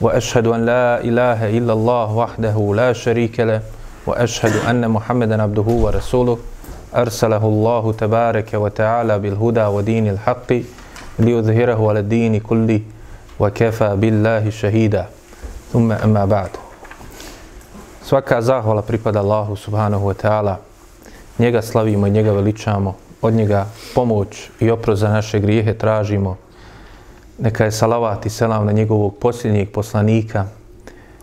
وأشهد أن لا إله إلا الله وحده لا شريك له وأشهد أن محمدا عبده ورسوله أرسله الله تبارك وتعالى بالهدى ودين الحق ليظهره على الدين كله وكفى بالله شهيدا ثم أما بعد Svaka zahvala pripada Allahu subhanahu wa ta'ala. Njega slavimo i njega veličamo. Od njega pomoć i oprost za naše grijehe tražimo. Neka je salavat i selam na njegovog posljednjeg poslanika,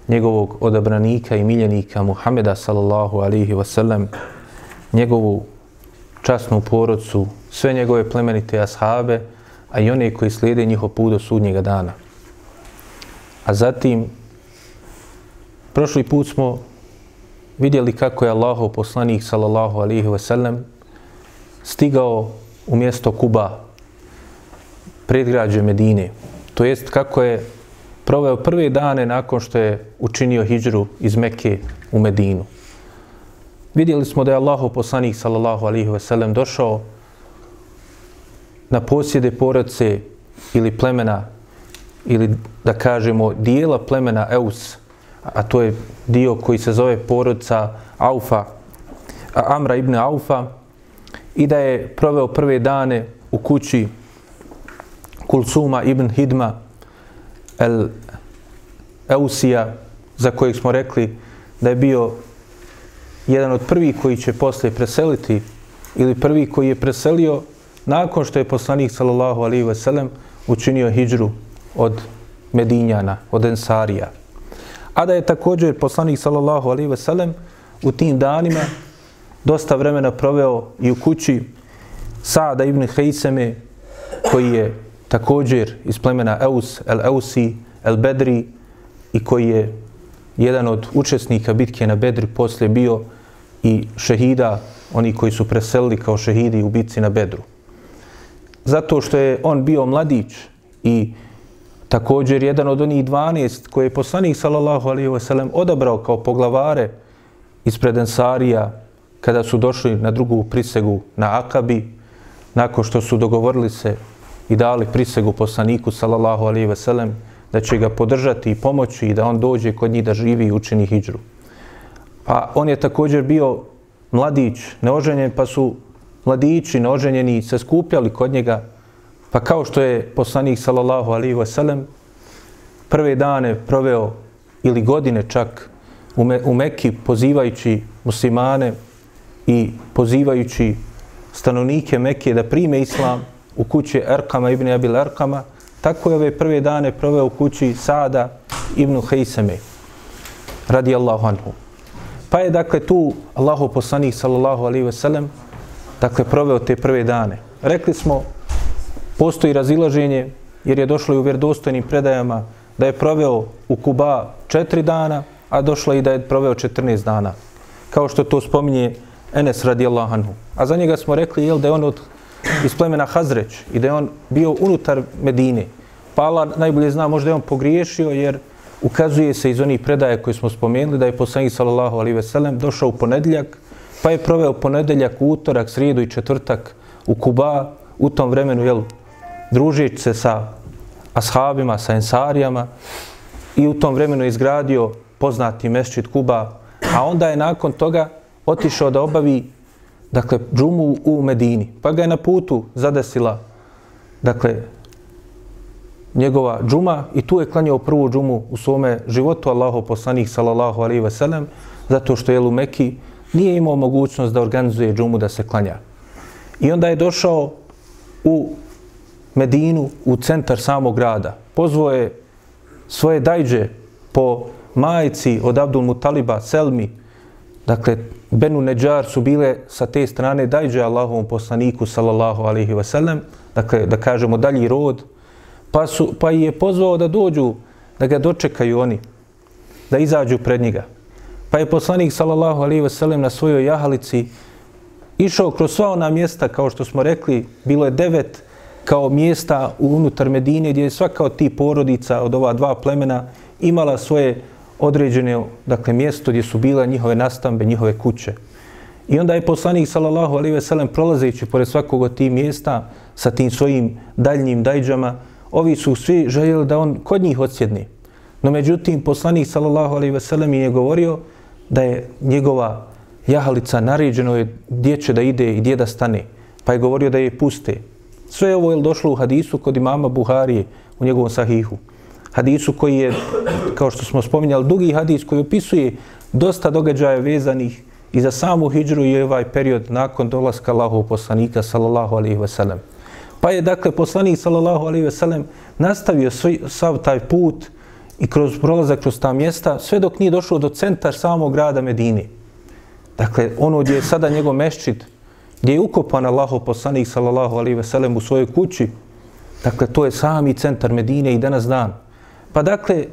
njegovog odabranika i miljenika Muhameda sallallahu alihi wasallam, njegovu časnu porodcu, sve njegove plemenite ashabe, a i one koji slijede njihov put do sudnjega dana. A zatim, prošli put smo vidjeli kako je Allahov poslanik sallallahu alihi wasallam stigao u mjesto Kuba, predgrađe Medine. To jest kako je proveo prve dane nakon što je učinio hijđru iz Mekke u Medinu. Vidjeli smo da je Allahov poslanik sallallahu alaihi ve sellem došao na posjede porodce ili plemena ili da kažemo dijela plemena Eus, a to je dio koji se zove porodca Aufa, Amra ibn Aufa, i da je proveo prve dane u kući Kulsuma ibn Hidma el Eusija, za kojeg smo rekli da je bio jedan od prvih koji će posle preseliti ili prvi koji je preselio nakon što je poslanik sallallahu alaihi veselem učinio hijđru od Medinjana, od Ensarija. A da je također poslanik sallallahu alaihi veselem u tim danima dosta vremena proveo i u kući Sada ibn Hejseme, koji je također iz plemena Eus, El Eusi, El Bedri i koji je jedan od učesnika bitke na Bedri poslije bio i šehida, oni koji su preselili kao šehidi u bitci na Bedru. Zato što je on bio mladić i također jedan od onih 12 koje je poslanik sallallahu alaihi wa sallam odabrao kao poglavare ispred Ensarija kada su došli na drugu prisegu na Akabi, nakon što su dogovorili se i dali prisegu poslaniku sallallahu alaihi ve sellem da će ga podržati i pomoći i da on dođe kod njih da živi i učini hijđru. Pa on je također bio mladić, neoženjen, pa su mladići neoženjeni se skupljali kod njega, pa kao što je poslanik sallallahu alaihi ve sellem prve dane proveo ili godine čak u, Me u Mekki pozivajući muslimane i pozivajući stanovnike Mekke da prime islam, u kući Erkama ibn Abil Erkama, tako je ove prve dane proveo u kući Sada ibn Hejseme, radi Allahu anhu. Pa je dakle tu Allahu poslanik sallallahu alaihi ve sellem, dakle proveo te prve dane. Rekli smo, postoji razilaženje, jer je došlo i u vjerdostojnim predajama da je proveo u Kuba četiri dana, a došlo i da je proveo 14 dana. Kao što to spominje Enes radijallahu anhu. A za njega smo rekli jel, da je on od iz plemena Hazreć i da je on bio unutar Medine. Pa Allah najbolje zna, možda je on pogriješio jer ukazuje se iz onih predaja koje smo spomenuli da je poslanik sallallahu alaihi ve sellem došao u ponedjeljak, pa je proveo ponedjeljak, utorak, srijedu i četvrtak u Kuba, u tom vremenu, jel, družeći se sa ashabima, sa ensarijama i u tom vremenu je izgradio poznati mešćit Kuba, a onda je nakon toga otišao da obavi dakle, džumu u Medini. Pa ga je na putu zadesila, dakle, njegova džuma i tu je klanjao prvu džumu u svome životu Allaho poslanih sallallahu alaihi ve sellem, zato što je u Meki nije imao mogućnost da organizuje džumu da se klanja. I onda je došao u Medinu, u centar samog grada. Pozvao je svoje dajđe po majici od Abdul Mutaliba, Selmi, dakle, Benu Neđar su bile sa te strane dajđe Allahovom poslaniku sallallahu alaihi ve sellem, dakle da kažemo dalji rod, pa, su, pa je pozvao da dođu, da ga dočekaju oni, da izađu pred njega. Pa je poslanik sallallahu alaihi ve sellem na svojoj jahalici išao kroz sva ona mjesta, kao što smo rekli, bilo je devet kao mjesta unutar Medine gdje je svaka od tih porodica od ova dva plemena imala svoje određene dakle, mjesto gdje su bila njihove nastambe, njihove kuće. I onda je poslanik sallallahu alejhi ve sellem prolazeći pored svakog od tih mjesta sa tim svojim daljnjim dajđama, ovi su svi željeli da on kod njih odsjedne. No međutim, poslanik sallallahu alejhi ve sellem je govorio da je njegova jahalica naređeno je gdje će da ide i gdje da stane. Pa je govorio da je puste. Sve ovo je došlo u hadisu kod imama Buharije u njegovom sahihu. Hadisu koji je, kao što smo spominjali, dugi hadis koji opisuje dosta događaja vezanih i za samu hijđru i ovaj period nakon dolaska Allahov poslanika sallallahu alaihi ve sellem. Pa je dakle poslanik sallallahu alaihi ve sellem nastavio svoj, sav taj put i kroz prolazak kroz ta mjesta sve dok nije došao do centar samog grada Medine. Dakle, ono gdje je sada njegov meščit, gdje je ukopan Allahov poslanik sallallahu alaihi ve sellem u svojoj kući, dakle, to je sami centar Medine i danas dan. Pa dakle,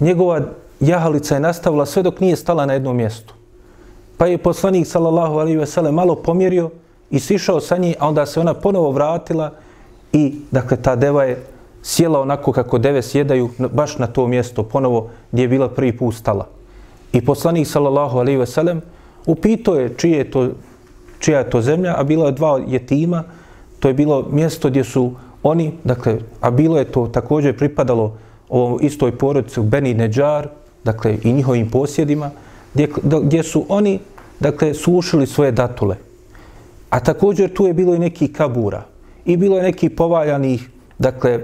njegova jahalica je nastavila sve dok nije stala na jednom mjestu. Pa je poslanik sallallahu alejhi ve sellem malo pomjerio i sišao sa njim, a onda se ona ponovo vratila i dakle ta deva je sjela onako kako deve sjedaju baš na to mjesto ponovo gdje je bila prvi put stala. I poslanik sallallahu alejhi ve sellem upitao je čije je to čija je to zemlja, a bila je dva jetima, to je bilo mjesto gdje su oni, dakle, a bilo je to također pripadalo ovom istoj porodici Beni Neđar, dakle, i njihovim posjedima, gdje, gdje su oni dakle, sušili svoje datule. A također tu je bilo i neki kabura i bilo je neki povaljanih, dakle, e,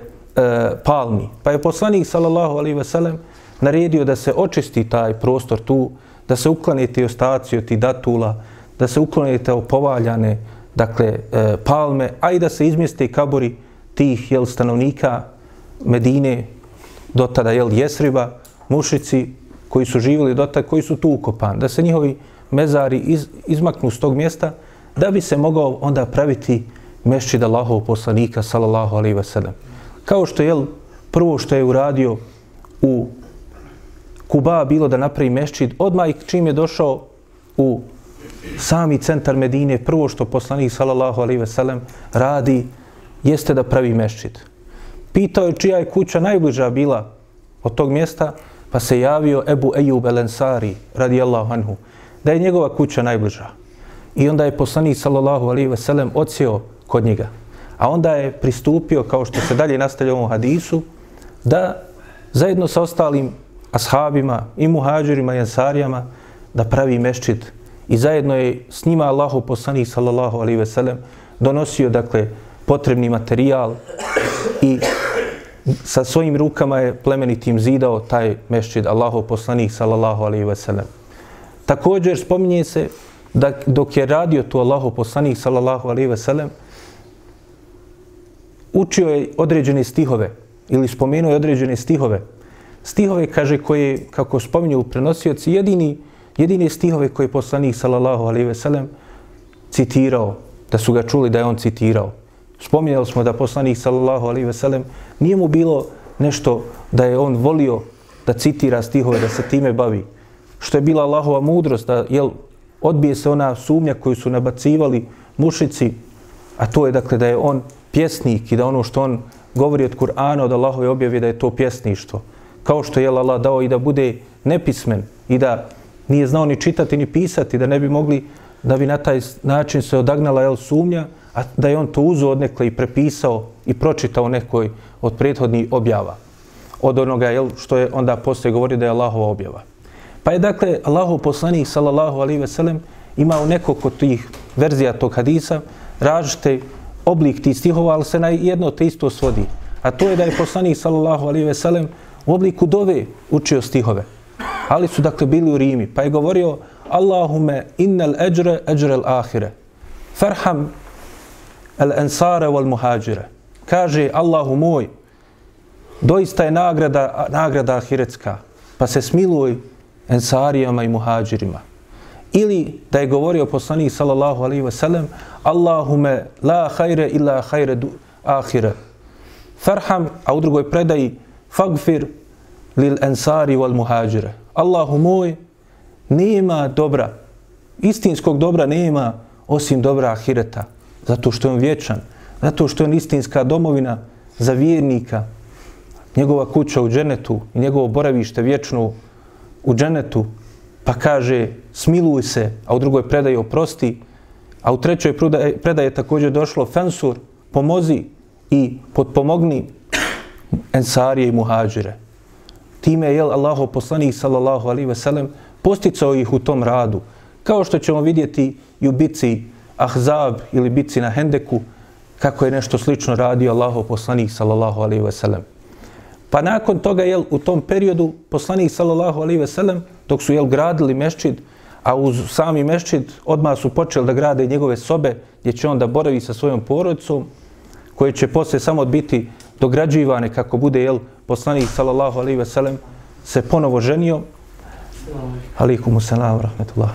palmi. Pa je poslanik, sallallahu alaihi sellem, naredio da se očisti taj prostor tu, da se uklanete ostaci od tih datula, da se uklanete povaljane, dakle, e, palme, a i da se izmjeste kaburi tih, jel, stanovnika Medine, do tada, jel, Jesriba, mušici, koji su živjeli do tada, koji su tu ukopani, da se njihovi mezari iz, izmaknu s tog mjesta, da bi se mogao onda praviti mešćid Allahov poslanika, sallallahu alaihi wasallam. Kao što je prvo što je uradio u Kuba bilo da napravi mešćid, odmah čim je došao u sami centar Medine, prvo što poslanik, sallallahu alaihi wasallam, radi, jeste da pravi mešćid. Pitao je čija je kuća najbliža bila od tog mjesta, pa se javio Ebu Ejub El Ensari, radijallahu anhu, da je njegova kuća najbliža. I onda je poslanik sallallahu alejhi ve sellem odsjeo kod njega. A onda je pristupio, kao što se dalje nastavlja u ovom hadisu, da zajedno sa ostalim ashabima i muhađirima i ensarijama da pravi meščit. I zajedno je s njima Allahu poslanik sallallahu alejhi ve sellem donosio dakle potrebni materijal i sa svojim rukama je plemenitim zidao taj mešćid Allahov poslanik sallallahu alejhi ve sellem. Također spominje se da dok je radio tu Allahov poslanik sallallahu alejhi ve sellem učio je određene stihove ili spomenuo je određene stihove. Stihove kaže koje kako spominju prenosioci jedini jedini stihove koje je poslanik sallallahu alejhi ve sellem citirao da su ga čuli da je on citirao. Spominjali smo da poslanik sallallahu alejhi ve sellem nije mu bilo nešto da je on volio da citira stihove da se time bavi što je bila Allahova mudrost, da jel, odbije se ona sumnja koju su nabacivali mušici, a to je dakle da je on pjesnik i da ono što on govori od Kur'ana, od Allahove objave, da je to pjesništvo. Kao što je Allah dao i da bude nepismen i da nije znao ni čitati ni pisati, da ne bi mogli, da bi na taj način se odagnala jel, sumnja, a da je on to uzo odnekle i prepisao i pročitao nekoj od prethodnih objava. Od onoga jel, što je onda poslije govorio da je Allahova objava. Pa je dakle Allahov poslanik sallallahu alaihi ve sellem imao nekoliko tih verzija tog hadisa, različite oblik tih stihova, ali se na jedno te isto svodi. A to je da je poslanik sallallahu alaihi ve sellem u obliku dove učio stihove. Ali su dakle bili u Rimi, pa je govorio Allahume innal ajra ajra al ahire. Farham al ansara wal muhađire. Kaže Allahu moj, doista je nagrada nagrada ahiretska. Pa se smiluj ensarijama i muhađirima. Ili da je govorio poslanik sallallahu alaihi ve sellem Allahume la hajre illa hajre ahire. Farham, a u drugoj predaji fagfir lil ensari wal muhađire. Allahu moj, nema dobra, istinskog dobra nema osim dobra ahireta, zato što je on vječan, zato što je on istinska domovina za vjernika, njegova kuća u dženetu i njegovo boravište vječno u dženetu, pa kaže smiluj se, a u drugoj predaji oprosti, a u trećoj predaje, je također došlo fensur, pomozi i potpomogni ensarije i muhađire. Time je jel Allaho poslanik sallallahu alaihi ve sellem posticao ih u tom radu. Kao što ćemo vidjeti i u bici Ahzab ili bitci na Hendeku, kako je nešto slično radio Allahov poslanik sallallahu alaihi ve sellem. Pa nakon toga, jel, u tom periodu, poslanik sallallahu alaihi ve sellem, dok su, jel, gradili meščid, a uz sami meščid odmah su počeli da grade njegove sobe, gdje će on da boravi sa svojom porodicom, koje će posle samo biti dograđivane kako bude, jel, poslanik sallallahu alaihi ve sellem, se ponovo ženio. Alaikum salam, rahmetullah.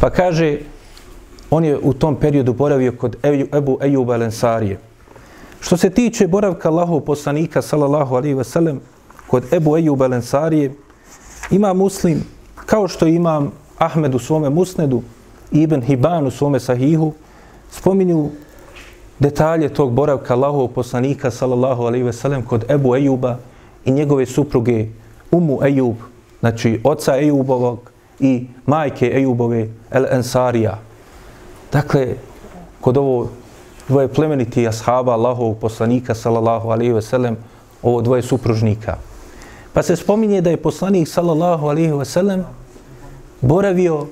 Pa kaže, on je u tom periodu boravio kod Ebu Ejuba Lensarije. Što se tiče boravka Allahov poslanika, sallallahu alaihi ve sellem, kod Ebu Ejuba Lensarije, ima muslim, kao što imam Ahmed u svome musnedu, Ibn Hiban u svome sahihu, spominju detalje tog boravka Allahov poslanika, sallallahu alaihi ve sellem, kod Ebu Ejuba i njegove supruge Umu Ejub, znači oca Ejubovog i majke Ejubove El Ensarija. Dakle, kod ovo dvoje plemeniti ashaba Allahov poslanika sallallahu alaihi ve sellem, ovo dvoje supružnika. Pa se spominje da je poslanik sallallahu alaihi ve sellem boravio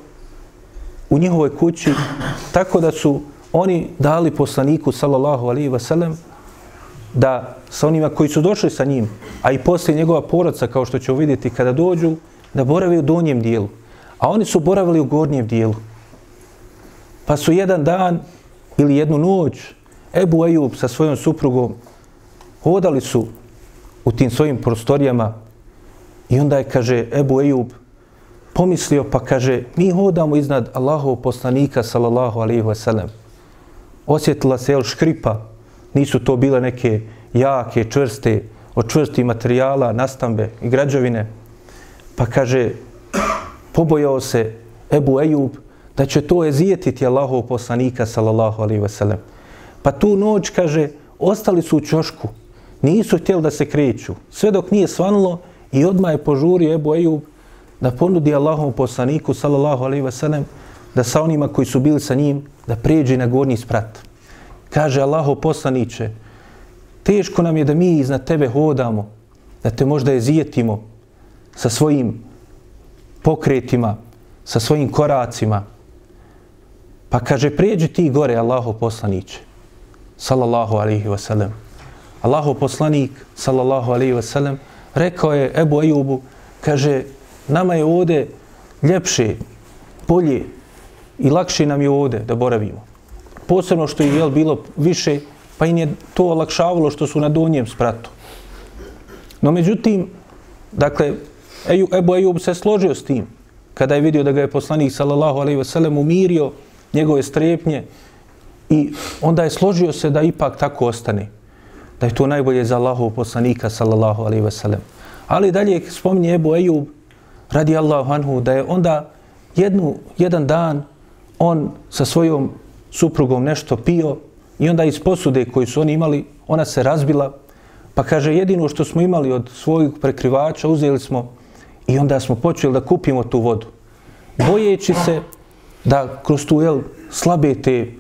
u njihovoj kući tako da su oni dali poslaniku sallallahu alaihi ve sellem da sa onima koji su došli sa njim, a i poslije njegova porodca, kao što će vidjeti kada dođu, da boravi u donjem dijelu. A oni su boravili u gornjem dijelu. Pa su jedan dan ili jednu noć Ebu Ejub sa svojom suprugom hodali su u tim svojim prostorijama i onda je, kaže, Ebu Ejub pomislio, pa kaže, mi hodamo iznad Allahov poslanika, sallallahu alaihi wa sallam. Osjetila se, jel, škripa, nisu to bile neke jake, čvrste, od čvrstih materijala, nastambe i građevine. Pa kaže, pobojao se Ebu Ejub da će to ezijetiti Allahov poslanika, sallallahu alaihi wasallam. Pa tu noć, kaže, ostali su u čošku, nisu htjeli da se kreću, sve dok nije svanulo i odma je požurio Ebu Ejub da ponudi Allahov poslaniku, sallallahu alaihi wasallam, da sa onima koji su bili sa njim, da prijeđe na gornji sprat. Kaže Allahov poslaniće, teško nam je da mi iznad tebe hodamo, da te možda ezijetimo sa svojim pokretima, sa svojim koracima. Pa kaže, prijeđi ti gore, Allaho poslaniće, sallallahu alaihi wa sallam. Allaho poslanik, sallallahu alaihi wa sallam, rekao je Ebu Ejubu, kaže, nama je ovde ljepše, bolje i lakše nam je ovde da boravimo. Posebno što je jel, bilo više, pa im je to olakšavalo što su na donjem spratu. No međutim, dakle, Ebu Ejub se složio s tim, kada je vidio da ga je poslanik sallallahu alejhi ve sellem umirio njegove strepnje i onda je složio se da ipak tako ostane. Da je to najbolje za Allahov poslanika sallallahu alejhi ve sellem. Ali dalje spominje Ebu Ejub radi Allahu anhu da je onda jednu, jedan dan on sa svojom suprugom nešto pio i onda iz posude koju su oni imali, ona se razbila, pa kaže jedino što smo imali od svojeg prekrivača uzeli smo I onda smo počeli da kupimo tu vodu. Bojeći se da kroz tu jel, slabe te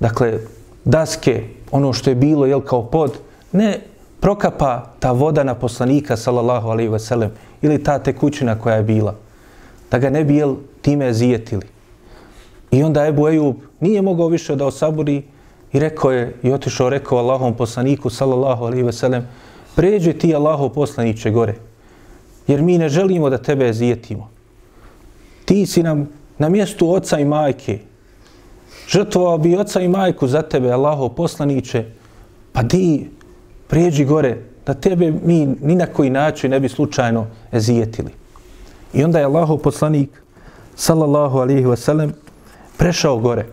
dakle, daske, ono što je bilo jel, kao pod, ne prokapa ta voda na poslanika, sallallahu alaihi ve sellem, ili ta tekućina koja je bila. Da ga ne bi jel, time zijetili. I onda Ebu Ejub nije mogao više da osaburi i rekao je, i otišao rekao Allahom poslaniku, sallallahu alaihi ve sellem, pređi ti Allaho poslaniće gore jer mi ne želimo da tebe zijetimo. Ti si nam na mjestu oca i majke. Žrtvovao bi oca i majku za tebe, Allaho poslaniće, pa di prijeđi gore, da tebe mi ni na koji način ne bi slučajno ezijetili. I onda je Allaho poslanik, sallallahu alihi wasallam, prešao gore.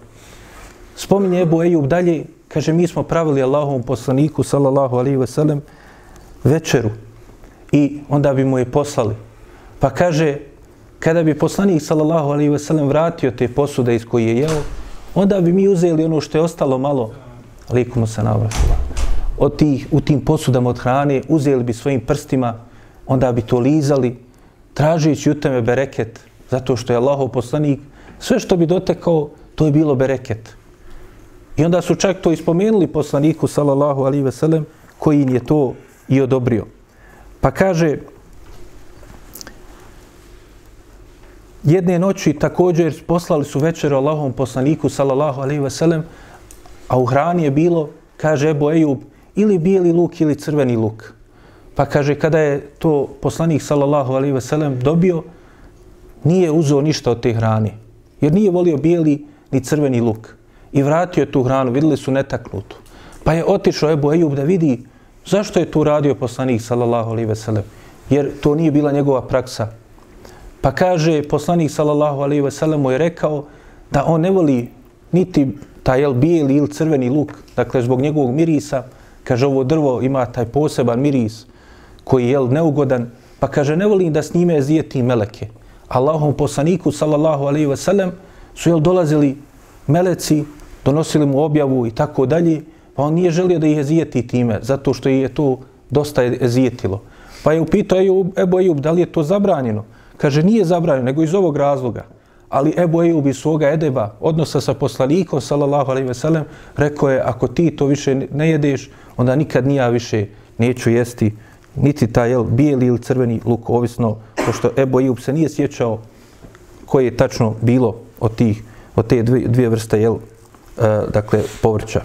Spominje Ebu Ejub dalje, kaže, mi smo pravili Allahovom poslaniku, sallallahu alihi wasallam, večeru i onda bi mu je poslali. Pa kaže, kada bi poslanik sallallahu alaihi ve sellem vratio te posude iz koje je jeo, onda bi mi uzeli ono što je ostalo malo, likumu se navratila, od tih, u tim posudama od hrane, uzeli bi svojim prstima, onda bi to lizali, tražeći u teme bereket, zato što je Allahov poslanik, sve što bi dotekao, to je bilo bereket. I onda su čak to ispomenuli poslaniku, sallallahu alaihi ve sellem, koji im je to i odobrio. Pa kaže, jedne noći također poslali su večer Allahom poslaniku, sallallahu alaihi ve sellem, a u hrani je bilo, kaže Ebu Ejub, ili bijeli luk ili crveni luk. Pa kaže, kada je to poslanik, sallallahu alaihi ve sellem, dobio, nije uzeo ništa od te hrane. Jer nije volio bijeli ni crveni luk. I vratio tu hranu, videli su netaknutu. Pa je otišao Ebu Ejub da vidi zašto je tu radio poslanik, sallallahu alaihi ve sellem. Jer to nije bila njegova praksa. Pa kaže, poslanik sallallahu alaihi ve sellem mu je rekao da on ne voli niti taj jel, bijeli ili crveni luk, dakle zbog njegovog mirisa, kaže ovo drvo ima taj poseban miris koji je jel, neugodan, pa kaže ne volim da s njime zijeti meleke. Allahom poslaniku sallallahu alaihi ve sellem su jel dolazili meleci, donosili mu objavu i tako dalje, pa on nije želio da ih zijeti time, zato što je to dosta zijetilo. Pa je upitao Ebu Ejub, da li je to zabranjeno? Kaže, nije zabranjeno, nego iz ovog razloga. Ali Ebu Ejub iz svoga edeba, odnosa sa poslanikom, sallallahu alaihi veselem, rekao je, ako ti to više ne jedeš, onda nikad nija više neću jesti niti taj jel, bijeli ili crveni luk, ovisno, pošto Ebu Ejub se nije sjećao koje je tačno bilo od, tih, od te dvije, dvije vrste jel, e, dakle, povrća.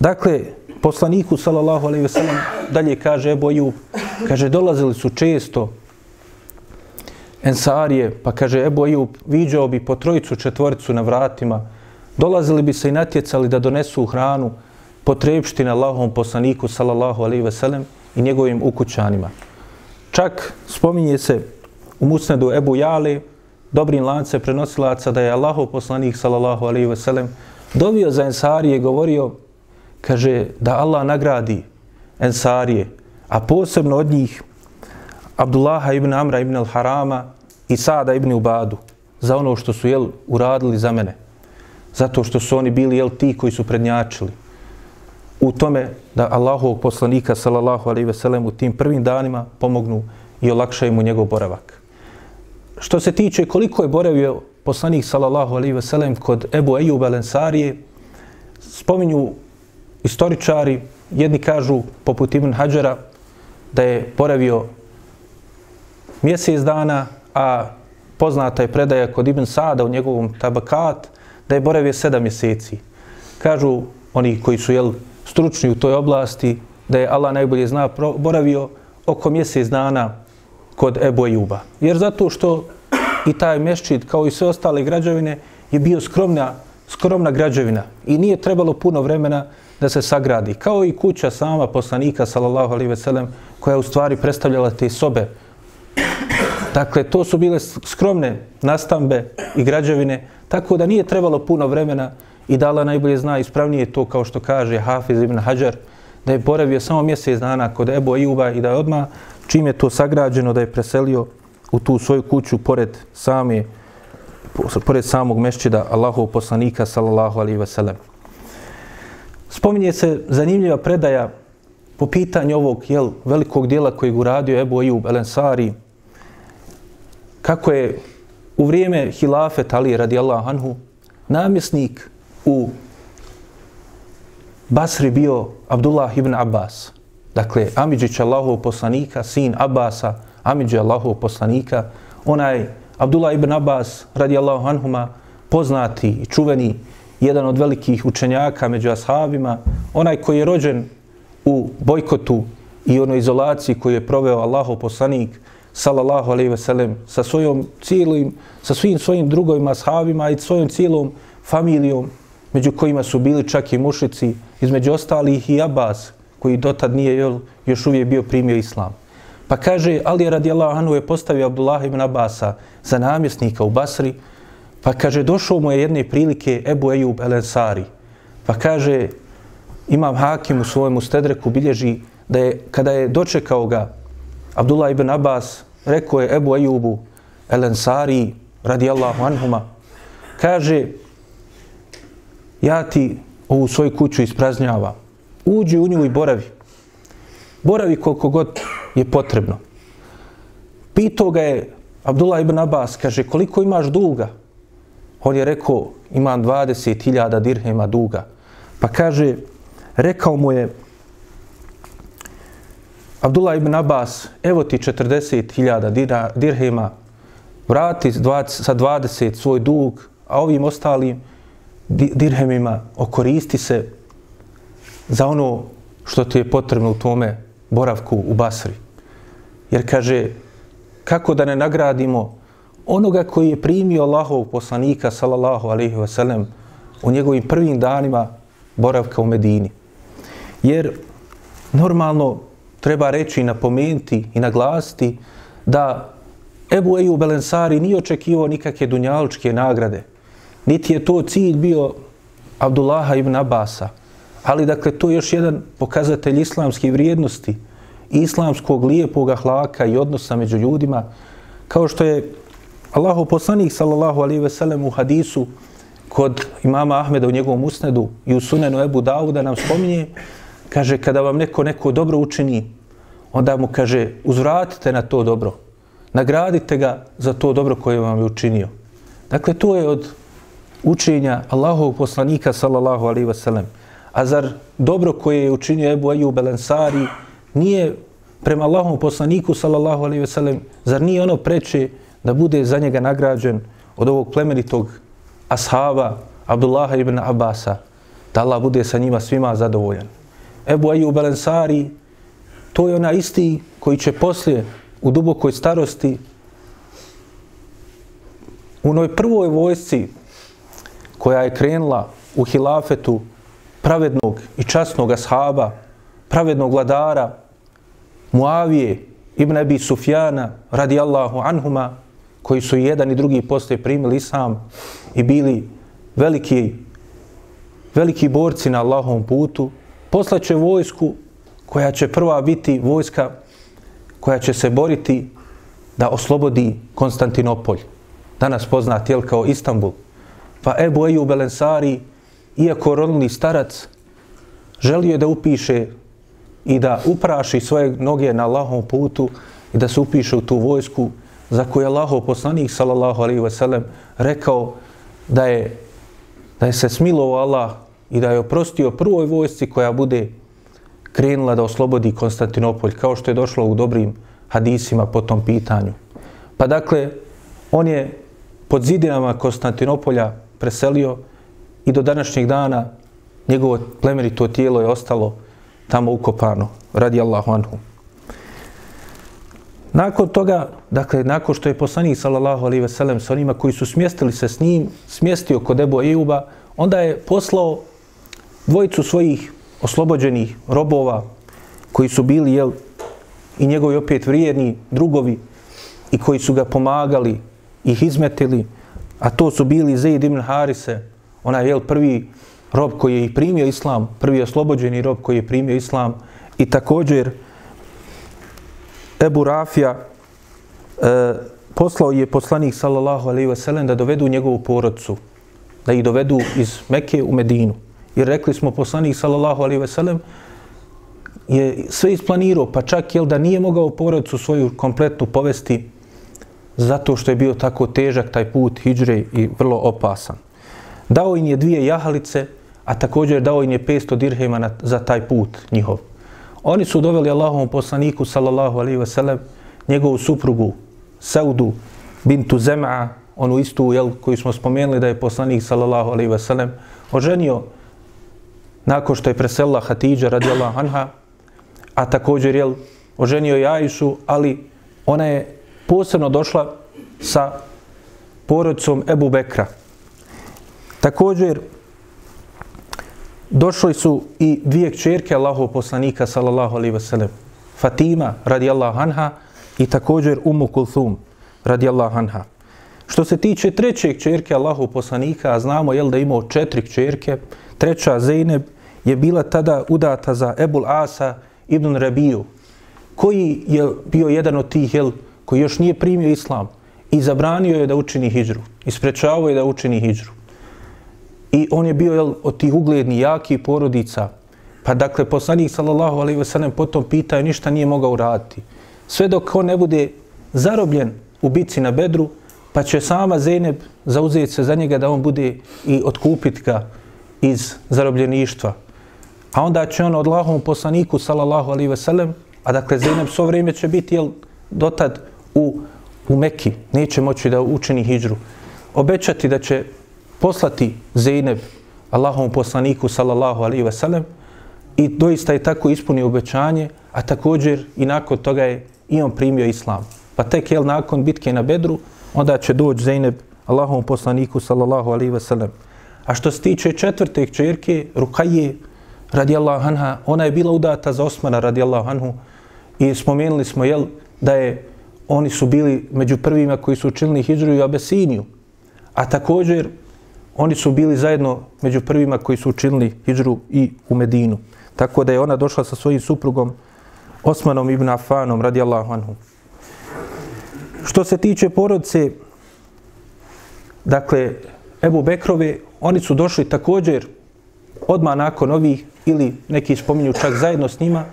Dakle, poslaniku, sallallahu alaihi veselem, dalje kaže Ebu Ejub, kaže, dolazili su često Ensarije, pa kaže Ebu Ejub, viđao bi po trojicu četvoricu na vratima, dolazili bi se i natjecali da donesu hranu, potrebštine na poslaniku, sallallahu alaihi ve sellem, i njegovim ukućanima. Čak spominje se u Musnedu Ebu Jali, dobrim lance prenosilaca, da je Allahov poslanik, sallallahu alaihi ve sellem, dovio za Ensarije, govorio, kaže, da Allah nagradi Ensarije, a posebno od njih Abdullaha ibn Amra ibn al-Harama i Sada ibn Ubadu za ono što su jel, uradili za mene. Zato što su oni bili jel, ti koji su prednjačili u tome da Allahovog poslanika sallallahu alejhi veselem u tim prvim danima pomognu i olakšaju mu njegov boravak. Što se tiče koliko je boravio poslanik sallallahu alejhi ve sellem kod Ebu Ejub Alensarije, spominju istoričari, jedni kažu poput Ibn Hadžara da je boravio mjesec dana, a poznata je predaja kod Ibn Sada u njegovom tabakat, da je boravio sedam mjeseci. Kažu oni koji su jel, stručni u toj oblasti, da je Allah najbolje zna, boravio oko mjesec dana kod Ebu Ejuba. Jer zato što i taj meščit, kao i sve ostale građevine, je bio skromna, skromna građevina i nije trebalo puno vremena da se sagradi. Kao i kuća sama poslanika, sallallahu alaihi ve sellem, koja u stvari predstavljala te sobe Dakle, to su bile skromne nastambe i građevine, tako da nije trebalo puno vremena i dala najbolje zna ispravnije to kao što kaže Hafiz ibn Hajar, da je boravio samo mjesec dana kod Ebu Ejuba i da je odmah, čim je to sagrađeno, da je preselio u tu svoju kuću pored same, pored samog mešćida Allahov poslanika, sallallahu alaihi ve sellem. Spominje se zanimljiva predaja po pitanju ovog jel, velikog dijela kojeg uradio Ebu Ejub El Ensari, kako je u vrijeme hilafet Ali radijallahu anhu namjesnik u Basri bio Abdullah ibn Abbas. Dakle, Amidžić Allahov poslanika, sin Abbasa, Amidžić Allahov poslanika, onaj Abdullah ibn Abbas radijallahu anhuma, poznati i čuveni, jedan od velikih učenjaka među ashabima, onaj koji je rođen u bojkotu i onoj izolaciji koju je proveo Allahov poslanik, sallallahu alejhi ve sellem sa svojom cijelim sa svim svojim drugovima ashabima i svojom cijelom familijom među kojima su bili čak i mušici između ostalih i Abbas koji dotad nije jel, još uvijek bio primio islam. Pa kaže, Ali radijallahu anhu je postavio Abdullah ibn Abasa za namjesnika u Basri, pa kaže, došao mu je jedne prilike Ebu Ejub el Ensari. Pa kaže, imam hakim u svojemu stedreku bilježi da je, kada je dočekao ga Abdullah ibn Abbas, rekao je Ebu Ejubu, El Ansari radijallahu anhuma kaže ja ti ovu svoju kuću ispraznjava uđi u nju i boravi. Boravi koliko god je potrebno. Pitao ga je Abdullah ibn Abbas kaže koliko imaš duga? On je rekao imam 20.000 dirhema duga. Pa kaže rekao mu je Abdullah ibn Abbas, evo ti 40.000 dirhema, vrati sa 20 svoj dug, a ovim ostalim dirhemima okoristi se za ono što ti je potrebno u tome boravku u Basri. Jer kaže, kako da ne nagradimo onoga koji je primio Allahov poslanika, sallallahu alaihi wasallam, u njegovim prvim danima boravka u Medini. Jer normalno treba reći i napomenuti i naglasiti da Ebu Eju Belensari nije očekivao nikakve dunjalučke nagrade. Niti je to cilj bio Abdullaha ibn Abasa. Ali dakle, to je još jedan pokazatelj islamskih vrijednosti, islamskog lijepog ahlaka i odnosa među ljudima, kao što je Allahu poslanik sallallahu alaihi ve sellem u hadisu kod imama Ahmeda u njegovom usnedu i u sunenu Ebu Dauda nam spominje, kaže, kada vam neko neko dobro učini, onda mu kaže, uzvratite na to dobro. Nagradite ga za to dobro koje vam je učinio. Dakle, to je od učenja Allahovog poslanika, sallallahu alaihi wasallam. A zar dobro koje je učinio Ebu Ejub Belensari nije prema Allahovom poslaniku, sallallahu alaihi wasallam, zar nije ono preče da bude za njega nagrađen od ovog plemenitog ashaba Abdullaha ibn Abasa, da Allah bude sa njima svima zadovoljan. Ebu Ejub Belensari, to je ona isti koji će poslije u dubokoj starosti u onoj prvoj vojsci koja je krenula u hilafetu pravednog i časnog ashaba, pravednog vladara Muavije ibn Abi Sufjana radijallahu anhuma koji su jedan i drugi poslije primili islam i bili veliki veliki borci na Allahovom putu poslaće vojsku koja će prva biti vojska koja će se boriti da oslobodi Konstantinopolj, danas poznat jel kao Istanbul. Pa Ebu Eju Belensari, iako rodni starac, želio je da upiše i da upraši svoje noge na Allahom putu i da se upiše u tu vojsku za koju je Allahov poslanik, sallallahu alaihi ve sellem, rekao da je, da je se smilovao Allah i da je oprostio prvoj vojsci koja bude krenula da oslobodi Konstantinopolj, kao što je došlo u dobrim hadisima po tom pitanju. Pa dakle, on je pod zidinama Konstantinopolja preselio i do današnjeg dana njegovo plemenito tijelo je ostalo tamo ukopano, radi Allahu anhu. Nakon toga, dakle, nakon što je poslanik, sallallahu alaihi ve sellem, sa onima koji su smjestili se s njim, smjestio kod Ebu Ejuba, onda je poslao dvojicu svojih oslobođenih robova koji su bili jel, i njegovi opet vrijedni drugovi i koji su ga pomagali i izmetili, a to su bili Zaid ibn Harise, onaj jel, prvi rob koji je i primio islam, prvi oslobođeni rob koji je primio islam i također Ebu Rafija e, poslao je poslanik sallallahu alaihi wasallam da dovedu njegovu porodcu, da ih dovedu iz Mekke u Medinu. Jer rekli smo poslanik sallallahu alejhi ve sellem je sve isplanirao, pa čak jel da nije mogao porodicu svoju kompletnu povesti zato što je bio tako težak taj put hidžre i vrlo opasan. Dao im je dvije jahalice, a također dao im je 500 dirhema na, za taj put njihov. Oni su doveli Allahovom poslaniku, sallallahu alaihi ve sellem, njegovu suprugu, Saudu, bintu Zem'a, onu istu jel, koju smo spomenuli da je poslanik, sallallahu alaihi ve sellem, oženio nakon što je preselila Hatidža radijallahu anha, a također je oženio je Ajšu, ali ona je posebno došla sa porodicom Ebu Bekra. Također, došli su i dvije kćerke Allahov poslanika, sallallahu alaihi wasallam, Fatima, radijallahu anha, i također Umu Kulthum, radijallahu anha. Što se tiče treće kćerke Allahov poslanika, a znamo jel, da imao četiri kćerke, treća Zeynep, je bila tada udata za Ebul Asa ibn Rabiju, koji je bio jedan od tih, jel, koji još nije primio islam i zabranio je da učini hijđru. isprečavao je da učini hijđru. I on je bio jel, od tih uglednih, jakih porodica. Pa dakle, poslanik sallallahu alaihi wasallam potom pitao ništa nije mogao uraditi. Sve dok on ne bude zarobljen u bici na bedru, pa će sama Zeynep zauzeti se za njega da on bude i otkupiti ga iz zarobljeništva. A onda će on od Allahom poslaniku, sallallahu alaihi ve sellem, a dakle Zeynep svo vrijeme će biti jel, dotad u, u Mekki, neće moći da učini hijđru. Obećati da će poslati Zeynep Allahovom poslaniku, sallallahu alaihi ve sellem, i doista je tako ispunio obećanje, a također i nakon toga je i on primio islam. Pa tek jel nakon bitke na Bedru, onda će doći Zeynep Allahovom poslaniku, sallallahu alaihi ve sellem. A što se tiče četvrte kćerke, Rukaje, radijallahu anha, ona je bila udata za Osmana, radijallahu anhu, i spomenuli smo, jel, da je, oni su bili među prvima koji su učinili hijđru i Abesiniju, a također oni su bili zajedno među prvima koji su učinili hijđru i u Medinu. Tako da je ona došla sa svojim suprugom Osmanom ibn Afanom, radijallahu anhu. Što se tiče porodice, dakle, Ebu Bekrove, oni su došli također odma nakon ovih, ili neki spominju čak zajedno s njima,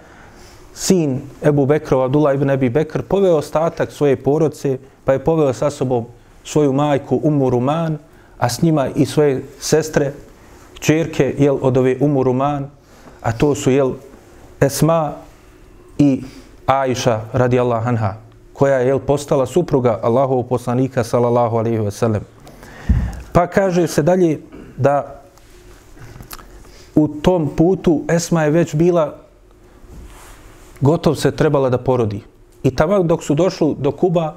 sin Ebu Bekrova, Abdullah ibn Ebi Bekr, poveo ostatak svoje porodice, pa je poveo sa sobom svoju majku Umu Ruman, a s njima i svoje sestre, čerke, jel, od ove Umu Ruman, a to su, jel, Esma i Aisha, radijallahu anha, koja je, jel, postala supruga Allahovog poslanika, sallallahu alaihi wa sallam. Pa kaže se dalje da u tom putu Esma je već bila gotov se trebala da porodi. I tamo dok su došli do Kuba,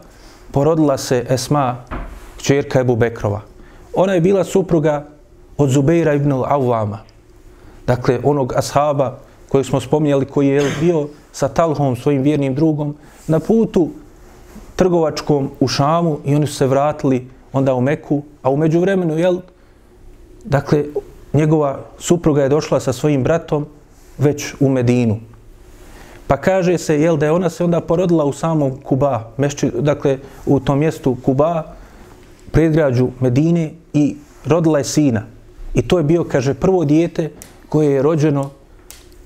porodila se Esma, čerka Ebu Bekrova. Ona je bila supruga od Zubeira ibn Awama. Dakle, onog ashaba kojeg smo spominjali, koji je bio sa Talhom, svojim vjernim drugom, na putu trgovačkom u Šamu i oni su se vratili onda u Meku, a u međuvremenu, jel, dakle, njegova supruga je došla sa svojim bratom već u Medinu. Pa kaže se, jel, da je ona se onda porodila u samom Kuba, mešči, dakle, u tom mjestu Kuba, predgrađu Medine i rodila je sina. I to je bio, kaže, prvo dijete koje je rođeno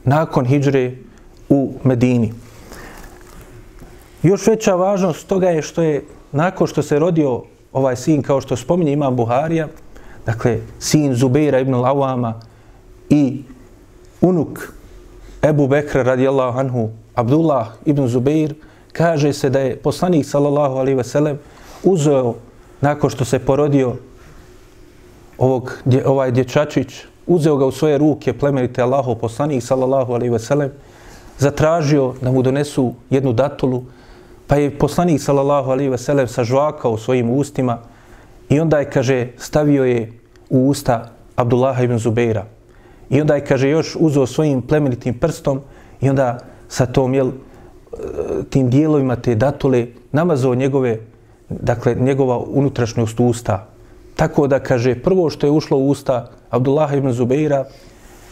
nakon hijdžre u Medini. Još veća važnost toga je što je nakon što se rodio ovaj sin, kao što spominje Imam Buharija, dakle, sin Zubeira ibn Lawama i unuk Ebu Bekra radijallahu anhu, Abdullah ibn Zubeir, kaže se da je poslanik sallallahu alaihi ve sellem uzeo, nakon što se porodio ovog, ovaj dječačić, uzeo ga u svoje ruke plemenite Allahov poslanik sallallahu alaihi ve sellem, zatražio da mu donesu jednu datulu, Pa je poslanik sallallahu alaihi ve sellem sažvakao svojim ustima i onda je kaže stavio je u usta Abdullah ibn Zubeira. I onda je kaže još uzeo svojim plemenitim prstom i onda sa tom jel tim dijelovima te datule namazao njegove dakle njegova unutrašnjost usta. Tako da kaže prvo što je ušlo u usta Abdullah ibn Zubeira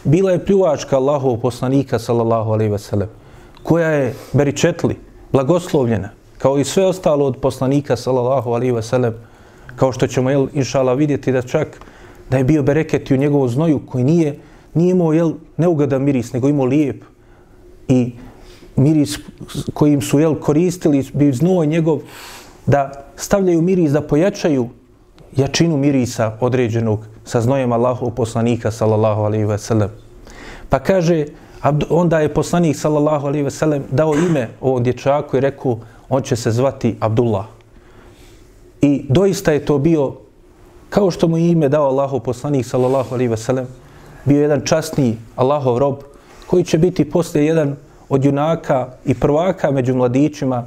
bila je pljuvačka Allahov poslanika sallallahu alaihi ve sellem koja je beričetli blagoslovljena, kao i sve ostalo od poslanika, sallallahu alaihi ve sellem, kao što ćemo, jel, inšala, vidjeti da čak da je bio bereket i u njegovu znoju koji nije, nije imao, jel, neugadan miris, nego imao lijep i miris kojim su, jel, koristili, bi znoj njegov, da stavljaju miris, da pojačaju jačinu mirisa određenog sa znojem Allahov poslanika, sallallahu alaihi ve sellem. Pa kaže, onda je poslanik sallallahu alaihi ve sellem dao ime ovom dječaku i rekao on će se zvati Abdullah. I doista je to bio kao što mu je ime dao Allahu poslanik sallallahu alaihi ve sellem bio jedan časni Allahov rob koji će biti poslije jedan od junaka i prvaka među mladićima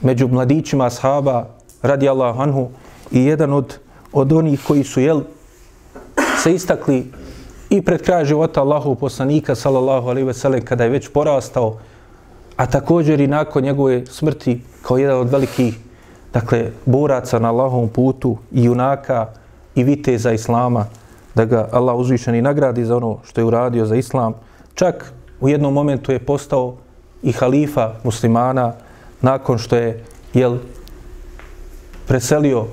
među mladićima ashaba radi Allahu anhu i jedan od od onih koji su jel se istakli i pred kraj života Allahu poslanika sallallahu alaihi ve sellem kada je već porastao a također i nakon njegove smrti kao jedan od velikih dakle boraca na Allahovom putu i junaka i viteza islama da ga Allah uzvišeni nagradi za ono što je uradio za islam čak u jednom momentu je postao i halifa muslimana nakon što je jel preselio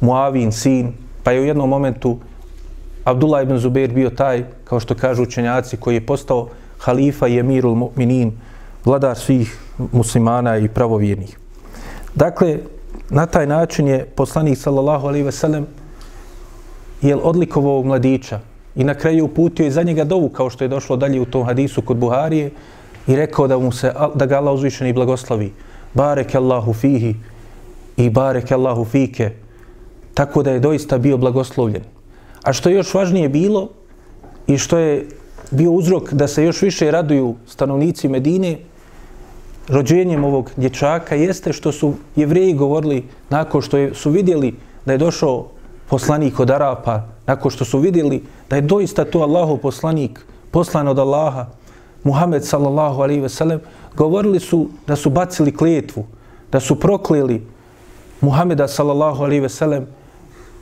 Muavin sin, pa je u jednom momentu Abdullah ibn Zubair bio taj, kao što kažu učenjaci, koji je postao halifa i emirul mu'minin, vladar svih muslimana i pravovjernih. Dakle, na taj način je poslanik sallallahu alaihi ve sellem je odlikovao mladića i na kraju uputio i za njega dovu kao što je došlo dalje u tom hadisu kod Buharije i rekao da mu se da ga Allah uzvišeni i blagoslovi. Barek Allahu fihi i barek Allahu fike. Tako da je doista bio blagoslovljen. A što je još važnije bilo i što je bio uzrok da se još više raduju stanovnici Medine rođenjem ovog dječaka jeste što su jevreji govorili nakon što je, su vidjeli da je došao poslanik od Arapa, nakon što su vidjeli da je doista to Allahov poslanik, poslan od Allaha, Muhammed sallallahu alaihi ve sellem, govorili su da su bacili klijetvu, da su prokleli Muhameda sallallahu alaihi ve sellem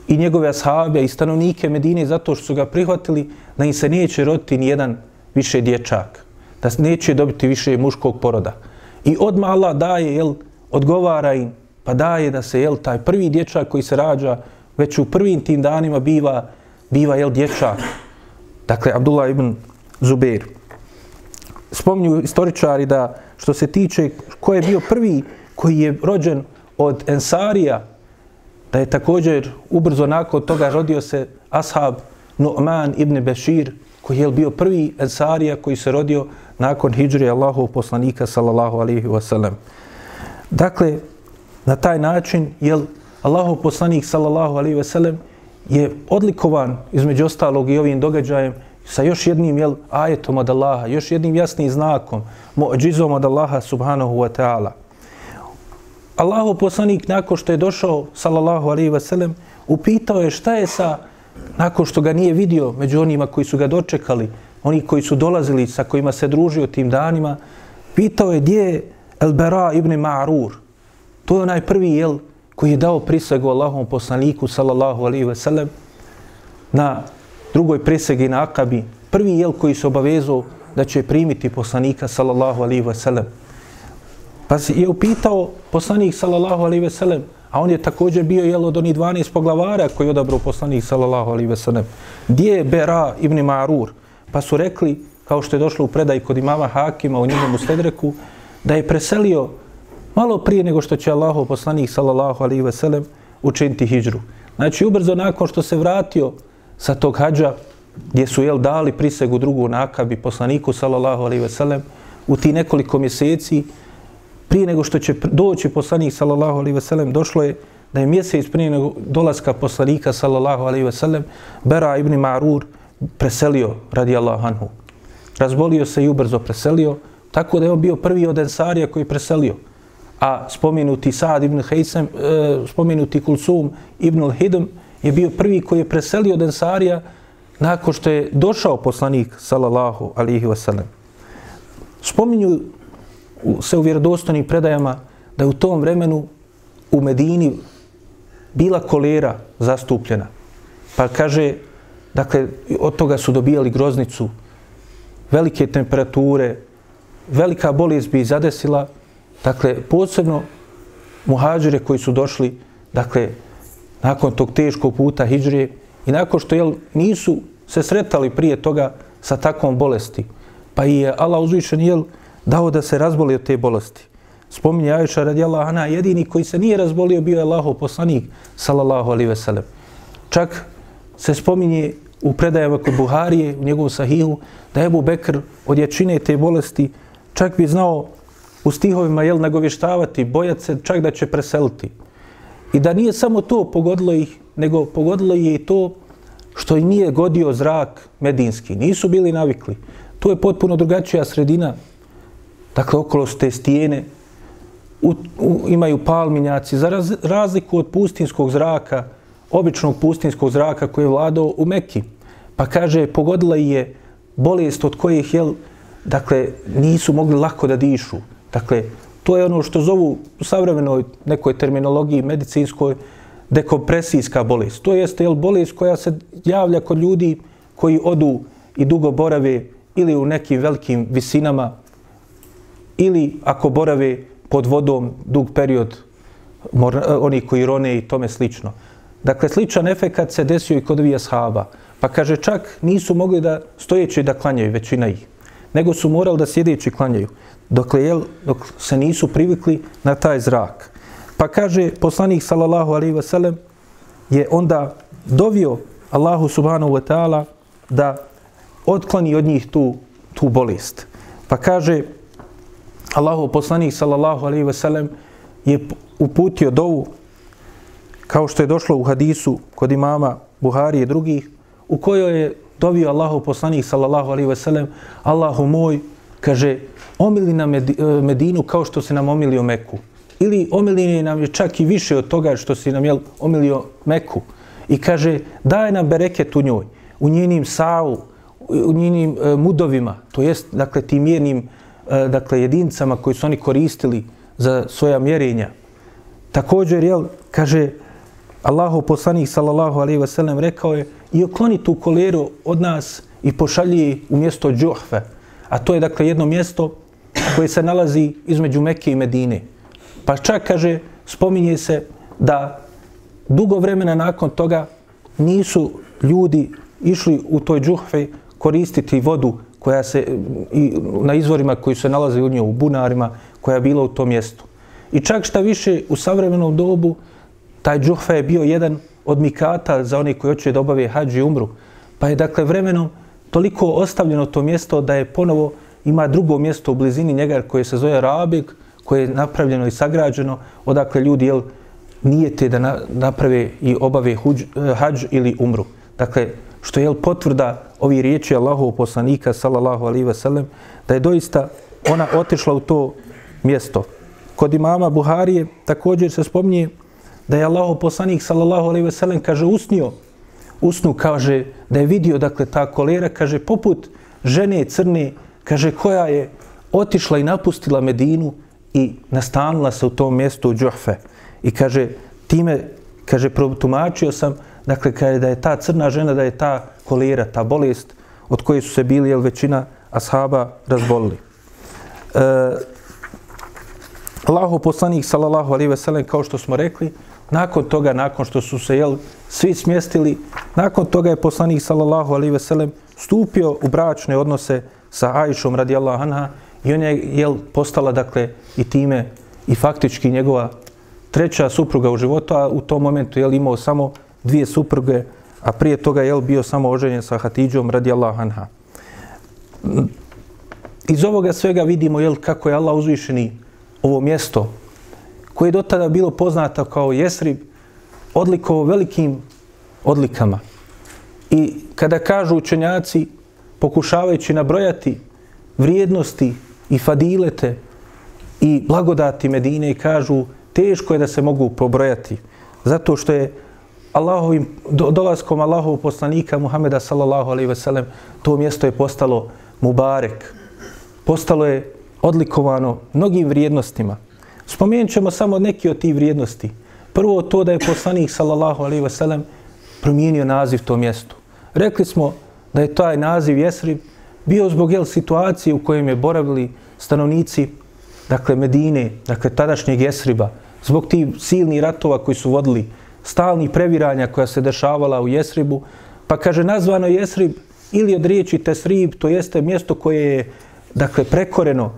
i njegove ashabe i stanovnike Medine zato što su ga prihvatili da im se neće roditi ni jedan više dječak, da neće dobiti više muškog poroda. I odma Allah daje, jel, odgovara im, pa daje da se, jel, taj prvi dječak koji se rađa, već u prvim tim danima biva, biva, jel, dječak. Dakle, Abdullah ibn Zubair. Spomnju istoričari da, što se tiče ko je bio prvi koji je rođen od Ensarija, da je također ubrzo nakon toga rodio se ashab Nu'man ibn Bešir, koji je bio prvi Ensarija koji se rodio nakon hijri Allahov poslanika sallallahu alaihi wasallam. Dakle, na taj način je Allahov poslanik sallallahu alaihi wasallam je odlikovan između ostalog i ovim događajem sa još jednim jel, ajetom od Allaha, još jednim jasnim znakom, mu'đizom od Allaha subhanahu wa ta'ala. Allahov poslanik nakon što je došao sallallahu alaihi wa sallam upitao je šta je sa nakon što ga nije vidio među onima koji su ga dočekali, oni koji su dolazili, sa kojima se družio tim danima, pitao je gdje je Elbera ibn Ma'rur. To je onaj prvi jel koji je dao prisegu Allahom poslaniku, sallallahu alaihi ve sellem, na drugoj prisegi na Akabi. Prvi jel koji se obavezao da će primiti poslanika, sallallahu alaihi ve sellem. Pa je upitao poslanik, sallallahu alaihi ve sellem, a on je također bio jel od onih 12 poglavara koji je odabrao poslanik, sallallahu alaihi ve sellem. Gdje je Bera ibn Ma'rur? Pa su rekli, kao što je došlo u predaj kod imama Hakima u njemu Stedreku, da je preselio malo prije nego što će Allahov poslanik sallallahu alaihi ve sellem učiniti hijđru. Znači, ubrzo nakon što se vratio sa tog hađa, gdje su jel dali prisegu drugu nakabi poslaniku sallallahu alaihi ve sellem, u ti nekoliko mjeseci, prije nego što će doći poslanik sallallahu alaihi ve sellem, došlo je da je mjesec prije nego dolaska poslanika sallallahu alaihi ve sellem, Bera ibn Ma'rur, preselio radijallahu anhu. Razbolio se i ubrzo preselio, tako da je on bio prvi od Ensarija koji preselio. A spomenuti Saad ibn Hejsem, e, spomenuti Kulsum ibn al-Hidm je bio prvi koji je preselio od Ensarija nakon što je došao poslanik sallallahu alaihi ve sellem. Spominju se u vjerodostojnim predajama da je u tom vremenu u Medini bila kolera zastupljena. Pa kaže Dakle, od toga su dobijali groznicu, velike temperature, velika bolest bi zadesila. Dakle, posebno muhađire koji su došli, dakle, nakon tog teškog puta hijđrije i nakon što jel, nisu se sretali prije toga sa takvom bolesti, pa je Allah uzvišen jel, dao da se razboli od te bolesti. Spominje Ajša radijallahu anha, jedini koji se nije razbolio bio je Allahov poslanik, sallallahu alaihi ve sellem. Čak se spominje u predajama kod Buharije, u njegovom sahihu, da je Ebu Bekr od jačine te bolesti čak bi znao u stihovima jel, nagovještavati, bojati se čak da će preseliti. I da nije samo to pogodilo ih, nego pogodilo je i to što i nije godio zrak medinski. Nisu bili navikli. To je potpuno drugačija sredina. Dakle, okolo su te stijene, u, u, imaju palminjaci, za raz, razliku od pustinskog zraka, običnog pustinskog zraka koji je vladao u Mekki. Pa kaže, pogodila je bolest od kojih, jel, dakle, nisu mogli lako da dišu. Dakle, to je ono što zovu u savremenoj nekoj terminologiji medicinskoj dekompresijska bolest. To jeste jel, bolest koja se javlja kod ljudi koji odu i dugo borave ili u nekim velikim visinama ili ako borave pod vodom dug period mor, eh, oni koji rone i tome slično. Dakle, sličan efekat se desio i kod ovih ashaba. Pa kaže, čak nisu mogli da stojeći da klanjaju, većina ih. Nego su morali da sjedeći klanjaju. Dokle, jel, dok se nisu privikli na taj zrak. Pa kaže, poslanik, sallallahu alaihi wasallam je onda dovio Allahu subhanahu wa ta'ala da otkloni od njih tu, tu bolest. Pa kaže, Allahu poslanik, sallallahu alaihi ve sellem, je uputio dovu kao što je došlo u hadisu kod imama Buhari i drugih, u kojoj je dovio Allahu poslanik sallallahu alaihi ve sellem, Allahu moj, kaže, omili nam e, Medinu kao što se nam omilio Meku. Ili omili nam je čak i više od toga što si nam jel, omilio Meku. I kaže, daj nam bereket u njoj, u njenim savu, u njenim e, mudovima, to jest, dakle, tim mirnim e, E, dakle, jedincama koji su oni koristili za svoja mjerenja. Također, jel, kaže, Allahu poslanik sallallahu alejhi ve sellem rekao je i okloni tu koleru od nas i pošalji u mjesto Džuhfe. A to je dakle jedno mjesto koje se nalazi između Mekke i Medine. Pa čak kaže, spominje se da dugo vremena nakon toga nisu ljudi išli u toj Džuhve koristiti vodu koja se i na izvorima koji se nalaze u njoj u bunarima koja je bila u tom mjestu. I čak šta više u savremenom dobu taj džuhfa je bio jedan od mikata za one koji hoće da obave hađ i umru. Pa je dakle vremenom toliko ostavljeno to mjesto da je ponovo ima drugo mjesto u blizini njega koje se zove Rabik, koje je napravljeno i sagrađeno, odakle ljudi jel, nijete da na, naprave i obave huđ, eh, hađ ili umru. Dakle, što je potvrda ovi riječi Allahov poslanika, sallallahu alaihi ve sellem, da je doista ona otišla u to mjesto. Kod imama Buharije također se spominje da je Allahov poslanik sallallahu alejhi ve sellem kaže usnio usnu kaže da je vidio dakle ta kolera kaže poput žene crne kaže koja je otišla i napustila Medinu i nastanila se u tom mjestu u Džuhfe i kaže time kaže protumačio sam dakle kaže da je ta crna žena da je ta kolera ta bolest od koje su se bili jel većina ashaba razbolili. E, Allaho poslanik sallallahu alejhi ve sellem kao što smo rekli nakon toga, nakon što su se jel, svi smjestili, nakon toga je poslanik sallallahu alaihi veselem stupio u bračne odnose sa Ajšom radijallahu anha i on je jel, postala dakle i time i faktički njegova treća supruga u životu, a u tom momentu jel, imao samo dvije supruge, a prije toga je bio samo oženjen sa Hatidžom radijallahu anha. Iz ovoga svega vidimo jel, kako je Allah uzvišeni ovo mjesto koje je dotada bilo poznato kao Jesrib, odlikovao velikim odlikama. I kada kažu učenjaci, pokušavajući nabrojati vrijednosti i fadilete i blagodati Medine i kažu teško je da se mogu pobrojati. Zato što je Allahovim, do, dolaskom Allahov poslanika Muhameda sallallahu alaihi ve sellem to mjesto je postalo Mubarek. Postalo je odlikovano mnogim vrijednostima. Spomenut ćemo samo neki od tih vrijednosti. Prvo to da je poslanik sallallahu alaihi wasallam promijenio naziv to mjestu. Rekli smo da je taj naziv Jesrib bio zbog jel, situacije u kojem je boravili stanovnici dakle Medine, dakle tadašnjeg Jesriba, zbog tih silnih ratova koji su vodili, stalni previranja koja se dešavala u Jesribu, pa kaže nazvano Jesrib ili od riječi Tesrib, to jeste mjesto koje je dakle prekoreno,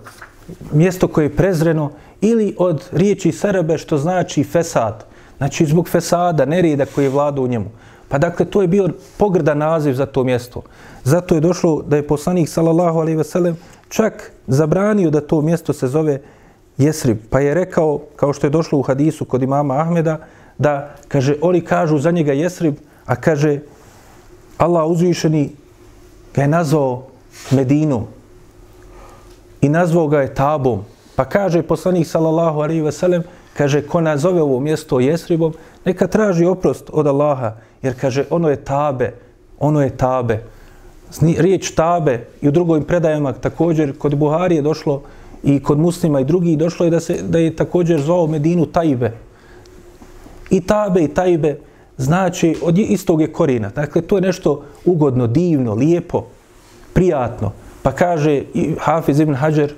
mjesto koje je prezreno ili od riječi Serebe što znači fesad. Znači zbog fesada, nereda koji je vlada u njemu. Pa dakle, to je bio pogrdan naziv za to mjesto. Zato je došlo da je poslanik, sallallahu alaihi ve sellem, čak zabranio da to mjesto se zove Jesrib. Pa je rekao, kao što je došlo u hadisu kod imama Ahmeda, da, kaže, oni kažu za njega Jesrib, a kaže, Allah uzvišeni ga je nazvao Medinu i nazvao ga je Tabom. Pa kaže poslanik sallallahu alejhi ve sellem, kaže ko nazove ovo mjesto Jesribom, neka traži oprost od Allaha, jer kaže ono je tabe, ono je tabe. Riječ tabe i u drugim predajama također kod Buhari je došlo i kod muslima i drugih došlo je da se da je također zvao Medinu Tajbe. I tabe i tajbe znači od istog je korina. Dakle, to je nešto ugodno, divno, lijepo, prijatno. Pa kaže i Hafiz ibn Hajar,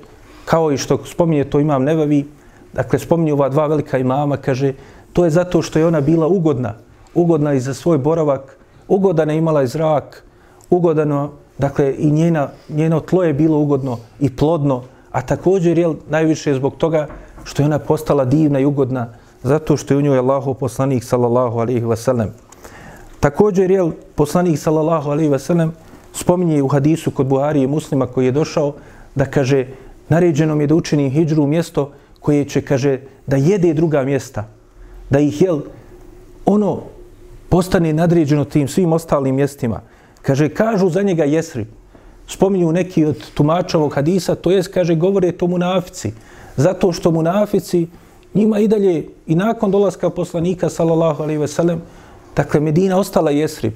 kao i što spominje to imam nevavi, dakle, spominju ova dva velika imama, kaže, to je zato što je ona bila ugodna, ugodna i za svoj boravak, ugodana je imala i zrak, ugodano, dakle, i njena, njeno tlo je bilo ugodno i plodno, a također, jel, najviše zbog toga što je ona postala divna i ugodna, zato što je u njoj Allahov poslanik, sallallahu alaihi wasallam. Također, je poslanik, sallallahu alaihi wasallam, spominje u hadisu kod Buhari i muslima koji je došao da kaže, naređeno mi je da učinim hijđru u mjesto koje će, kaže, da jede druga mjesta, da ih, jel, ono postane nadređeno tim svim ostalim mjestima. Kaže, kažu za njega jesri. Spominju neki od tumača hadisa, to jest, kaže, govore to munafici. Zato što munafici, njima i dalje, i nakon dolaska poslanika, sallallahu alaihi ve sellem, dakle, Medina ostala jesrib.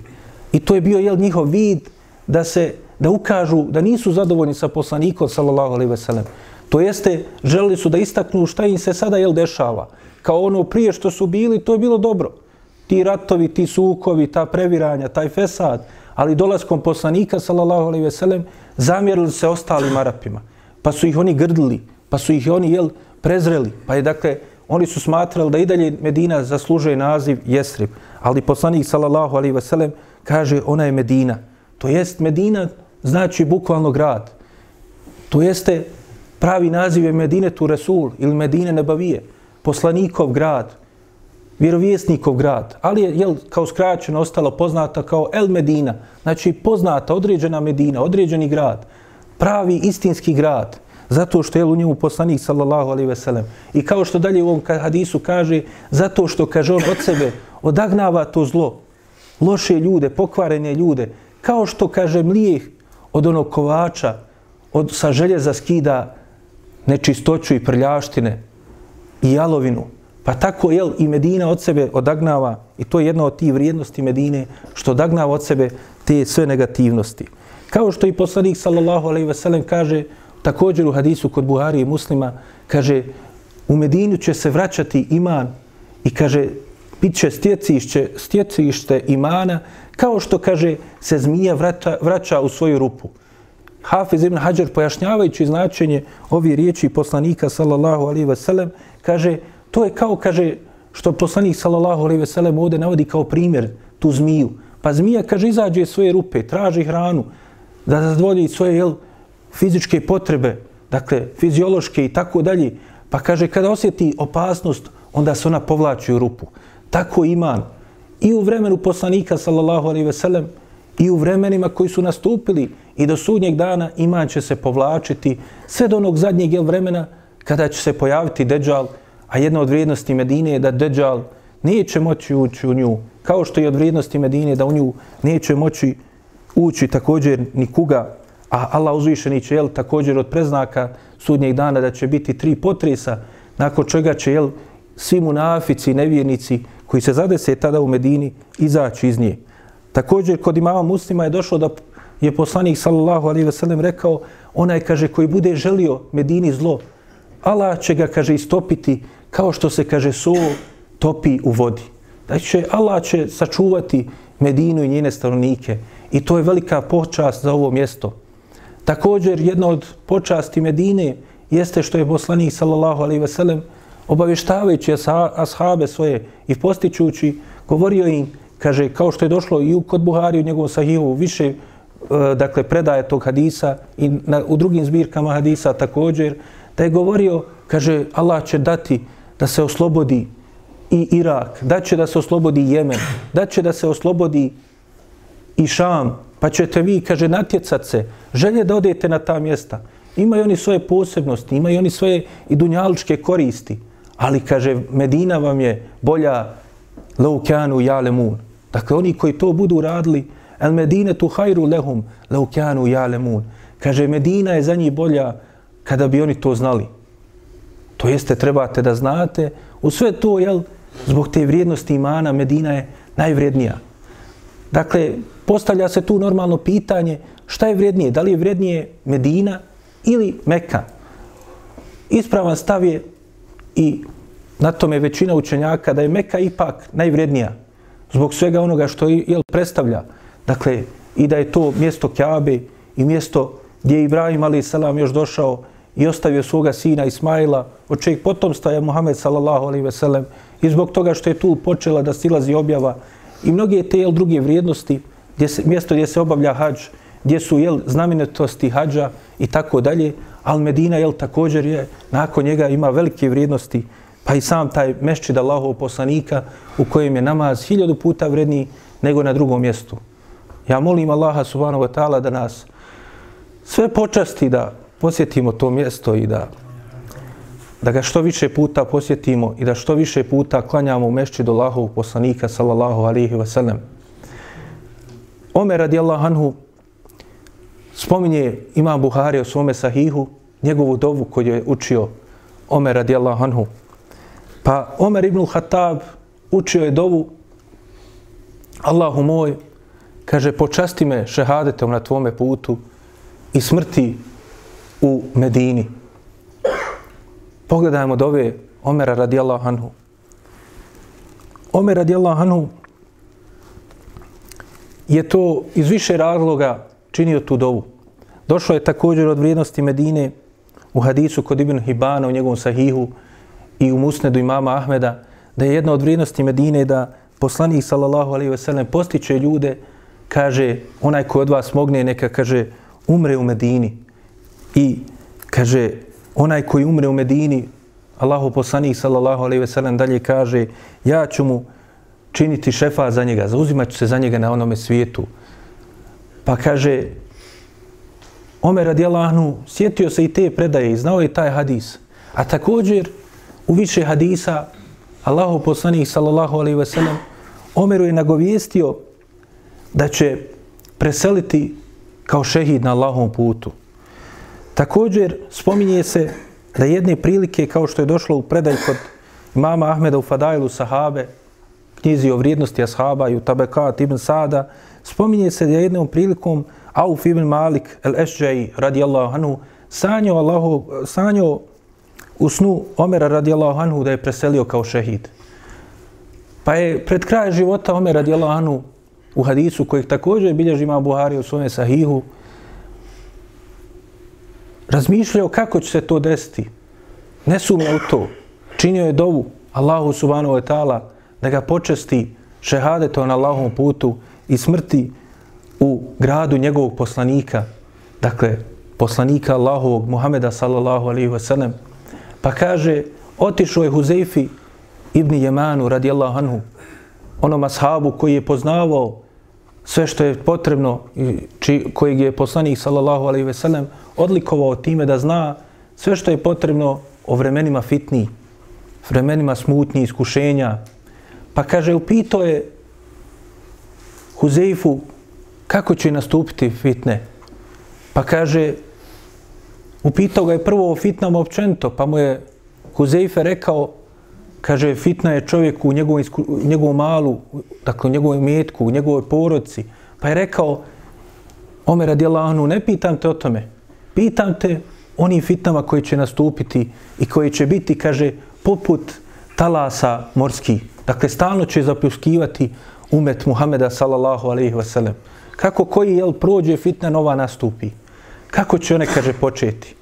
I to je bio, jel, njihov vid da se, da ukažu da nisu zadovoljni sa poslanikom, sallallahu alaihi ve sellem. To jeste, želili su da istaknu šta im se sada, jel, dešava. Kao ono prije što su bili, to je bilo dobro ti ratovi, ti sukovi, ta previranja, taj fesad, ali dolaskom poslanika, sallallahu alaihi ve sellem, zamjerili se ostalim Arapima. Pa su ih oni grdili, pa su ih oni, jel, prezreli. Pa je, dakle, oni su smatrali da i dalje Medina zaslužuje naziv Jesrib. Ali poslanik, sallallahu alaihi ve sellem, kaže, ona je Medina. To jest, Medina znači bukvalno grad. To jeste, pravi naziv je Medine tu Resul ili Medine Nebavije. Poslanikov grad, vjerovjesnikov grad, ali je jel, kao skraćeno ostalo poznata kao El Medina, znači poznata, određena Medina, određeni grad, pravi istinski grad, zato što je u njemu poslanik sallallahu alaihi veselem. I kao što dalje u ovom hadisu kaže, zato što kaže on od sebe odagnava to zlo, loše ljude, pokvarene ljude, kao što kaže mlijeh od onog kovača, od, sa željeza skida nečistoću i prljaštine i jalovinu, Pa tako jel, i Medina od sebe odagnava, i to je jedna od tih vrijednosti Medine, što odagnava od sebe te sve negativnosti. Kao što i poslanik sallallahu alaihi ve sellem kaže, također u hadisu kod Buhari i muslima, kaže, u Medinu će se vraćati iman i kaže, bit će stjecište, stjecište imana, kao što kaže, se zmija vraća, vraća u svoju rupu. Hafiz ibn Hajar pojašnjavajući značenje ovih riječi poslanika sallallahu alaihi ve sellem, kaže, To je kao, kaže, što poslanik sallallahu alaihi ve sellem ovde navodi kao primjer tu zmiju. Pa zmija, kaže, izađe iz svoje rupe, traži hranu, da zadovolji svoje jel, fizičke potrebe, dakle, fiziološke i tako dalje. Pa kaže, kada osjeti opasnost, onda se ona povlači u rupu. Tako iman. I u vremenu poslanika, sallallahu alejhi ve sellem, i u vremenima koji su nastupili i do sudnjeg dana iman će se povlačiti sve do onog zadnjeg jel, vremena kada će se pojaviti deđal, A jedna od vrijednosti Medine je da Deđal neće moći ući u nju, kao što je od vrijednosti Medine da u nju neće moći ući također nikuga, a Allah uzvišeni će jel, također od preznaka sudnjeg dana da će biti tri potresa, nakon čega će jel, svi munafici i nevjernici koji se zadese tada u Medini izaći iz nje. Također kod imama muslima je došlo da je poslanik sallallahu alaihi ve sellem rekao onaj kaže koji bude želio Medini zlo Allah će ga kaže istopiti kao što se kaže so topi u vodi. Da će Allah će sačuvati Medinu i njene stanovnike i to je velika počast za ovo mjesto. Također jedna od počasti Medine jeste što je poslanik sallallahu alejhi ve sellem obavještavajući ashabe svoje i postičući govorio im kaže kao što je došlo i kod Buhari u njegovom sahihu više e, dakle predaje tog hadisa i na, u drugim zbirkama hadisa također da je govorio kaže Allah će dati da se oslobodi i Irak, da će da se oslobodi Jemen, da će da se oslobodi i Šam, pa ćete vi, kaže, natjecat se, želje da odete na ta mjesta. Imaju oni svoje posebnosti, imaju oni svoje i dunjaličke koristi, ali, kaže, Medina vam je bolja leukanu jalemun. Dakle, oni koji to budu radili, el Medine tu hajru lehum leukanu jalemun. Kaže, Medina je za njih bolja kada bi oni to znali. To jeste, trebate da znate, u sve to, jel, zbog te vrijednosti imana, Medina je najvrijednija. Dakle, postavlja se tu normalno pitanje, šta je vrijednije? Da li je vrijednije Medina ili Meka? Ispravan stav je i na tome većina učenjaka da je Meka ipak najvrijednija zbog svega onoga što jel, predstavlja. Dakle, i da je to mjesto Kjabe i mjesto gdje je Ibrahim ali salam još došao i ostavio svoga sina Ismaila, od čeg potomstva je Muhammed sallallahu alaihi ve sellem i zbog toga što je tu počela da silazi objava i mnoge te jel, druge vrijednosti, gdje se, mjesto gdje se obavlja hađ, gdje su jel, znamenitosti hađa i tako dalje, al Medina jel, također je, nakon njega ima velike vrijednosti, pa i sam taj mešćid Allahov poslanika u kojem je namaz hiljadu puta vredniji nego na drugom mjestu. Ja molim Allaha subhanahu wa ta'ala da nas sve počasti da posjetimo to mjesto i da da ga što više puta posjetimo i da što više puta klanjamo u mešći do Allahovog poslanika sallallahu alihi wasallam. Omer radijallahu anhu spominje Imam Buhari o svome sahihu njegovu dovu koju je učio Omer radijallahu anhu. Pa Omer ibn Khattab učio je dovu Allahu moj kaže počasti me šehadetom na tvome putu i smrti u Medini. Pogledajmo dove Omera radijallahu anhu. Omer radijallahu anhu je to iz više razloga činio tu dovu. Došlo je također od vrijednosti Medine u hadisu kod Ibn Hibana u njegovom sahihu i u musnedu imama Ahmeda da je jedna od vrijednosti Medine da poslanik sallallahu alaihi veselem postiče ljude kaže onaj ko od vas mogne neka kaže umre u Medini i kaže onaj koji umre u Medini Allahu poslanik sallallahu alejhi veselem dalje kaže ja ću mu činiti šefa za njega zauzimaću se za njega na onome svijetu pa kaže Omer radijallahu sjetio se i te predaje i znao je taj hadis a također u više hadisa Allahu poslanik sallallahu alejhi ve sellem Omeru je nagovijestio da će preseliti kao šehid na Allahovom putu. Također spominje se da jedne prilike kao što je došlo u predaj kod imama Ahmeda u Fadailu sahabe, knjizi o vrijednosti ashaba i u Tabekat ibn Sada, spominje se da jednom prilikom Auf ibn Malik el-Ešđaj radijallahu anhu sanjao, Allahu, sanjao u snu Omera radijallahu anhu da je preselio kao šehid. Pa je pred kraj života Omer radijallahu anhu u hadisu kojeg također bilježi ima Buhari u svome sahihu, razmišljao kako će se to desiti. Ne sumnja u to. Činio je dovu Allahu subhanahu wa ta'ala da ga počesti šehadetom na Allahovom putu i smrti u gradu njegovog poslanika, dakle, poslanika Allahovog Muhameda sallallahu alaihi wasallam. Pa kaže, otišao je Huzeifi ibn Jemanu radijallahu anhu, onom ashabu koji je poznavao sve što je potrebno i či, kojeg je poslanik sallallahu alejhi ve sellem odlikovao time da zna sve što je potrebno o vremenima fitni, vremenima smutnji, iskušenja. Pa kaže, upito je Huzeifu kako će nastupiti fitne. Pa kaže, upitao ga je prvo o fitnama općento, pa mu je Huzeife rekao, kaže, fitna je čovjek u njegovom, isku, njegovom malu, dakle u njegovom metku, u njegovoj porodci. Pa je rekao, Omer radijallahu ne pitam te o tome, pitam te oni fitnama koji će nastupiti i koji će biti, kaže, poput talasa morski. Dakle, stalno će zapljuskivati umet Muhameda sallallahu alaihi wasallam. Kako koji jel prođe fitna nova nastupi? Kako će one, kaže, početi?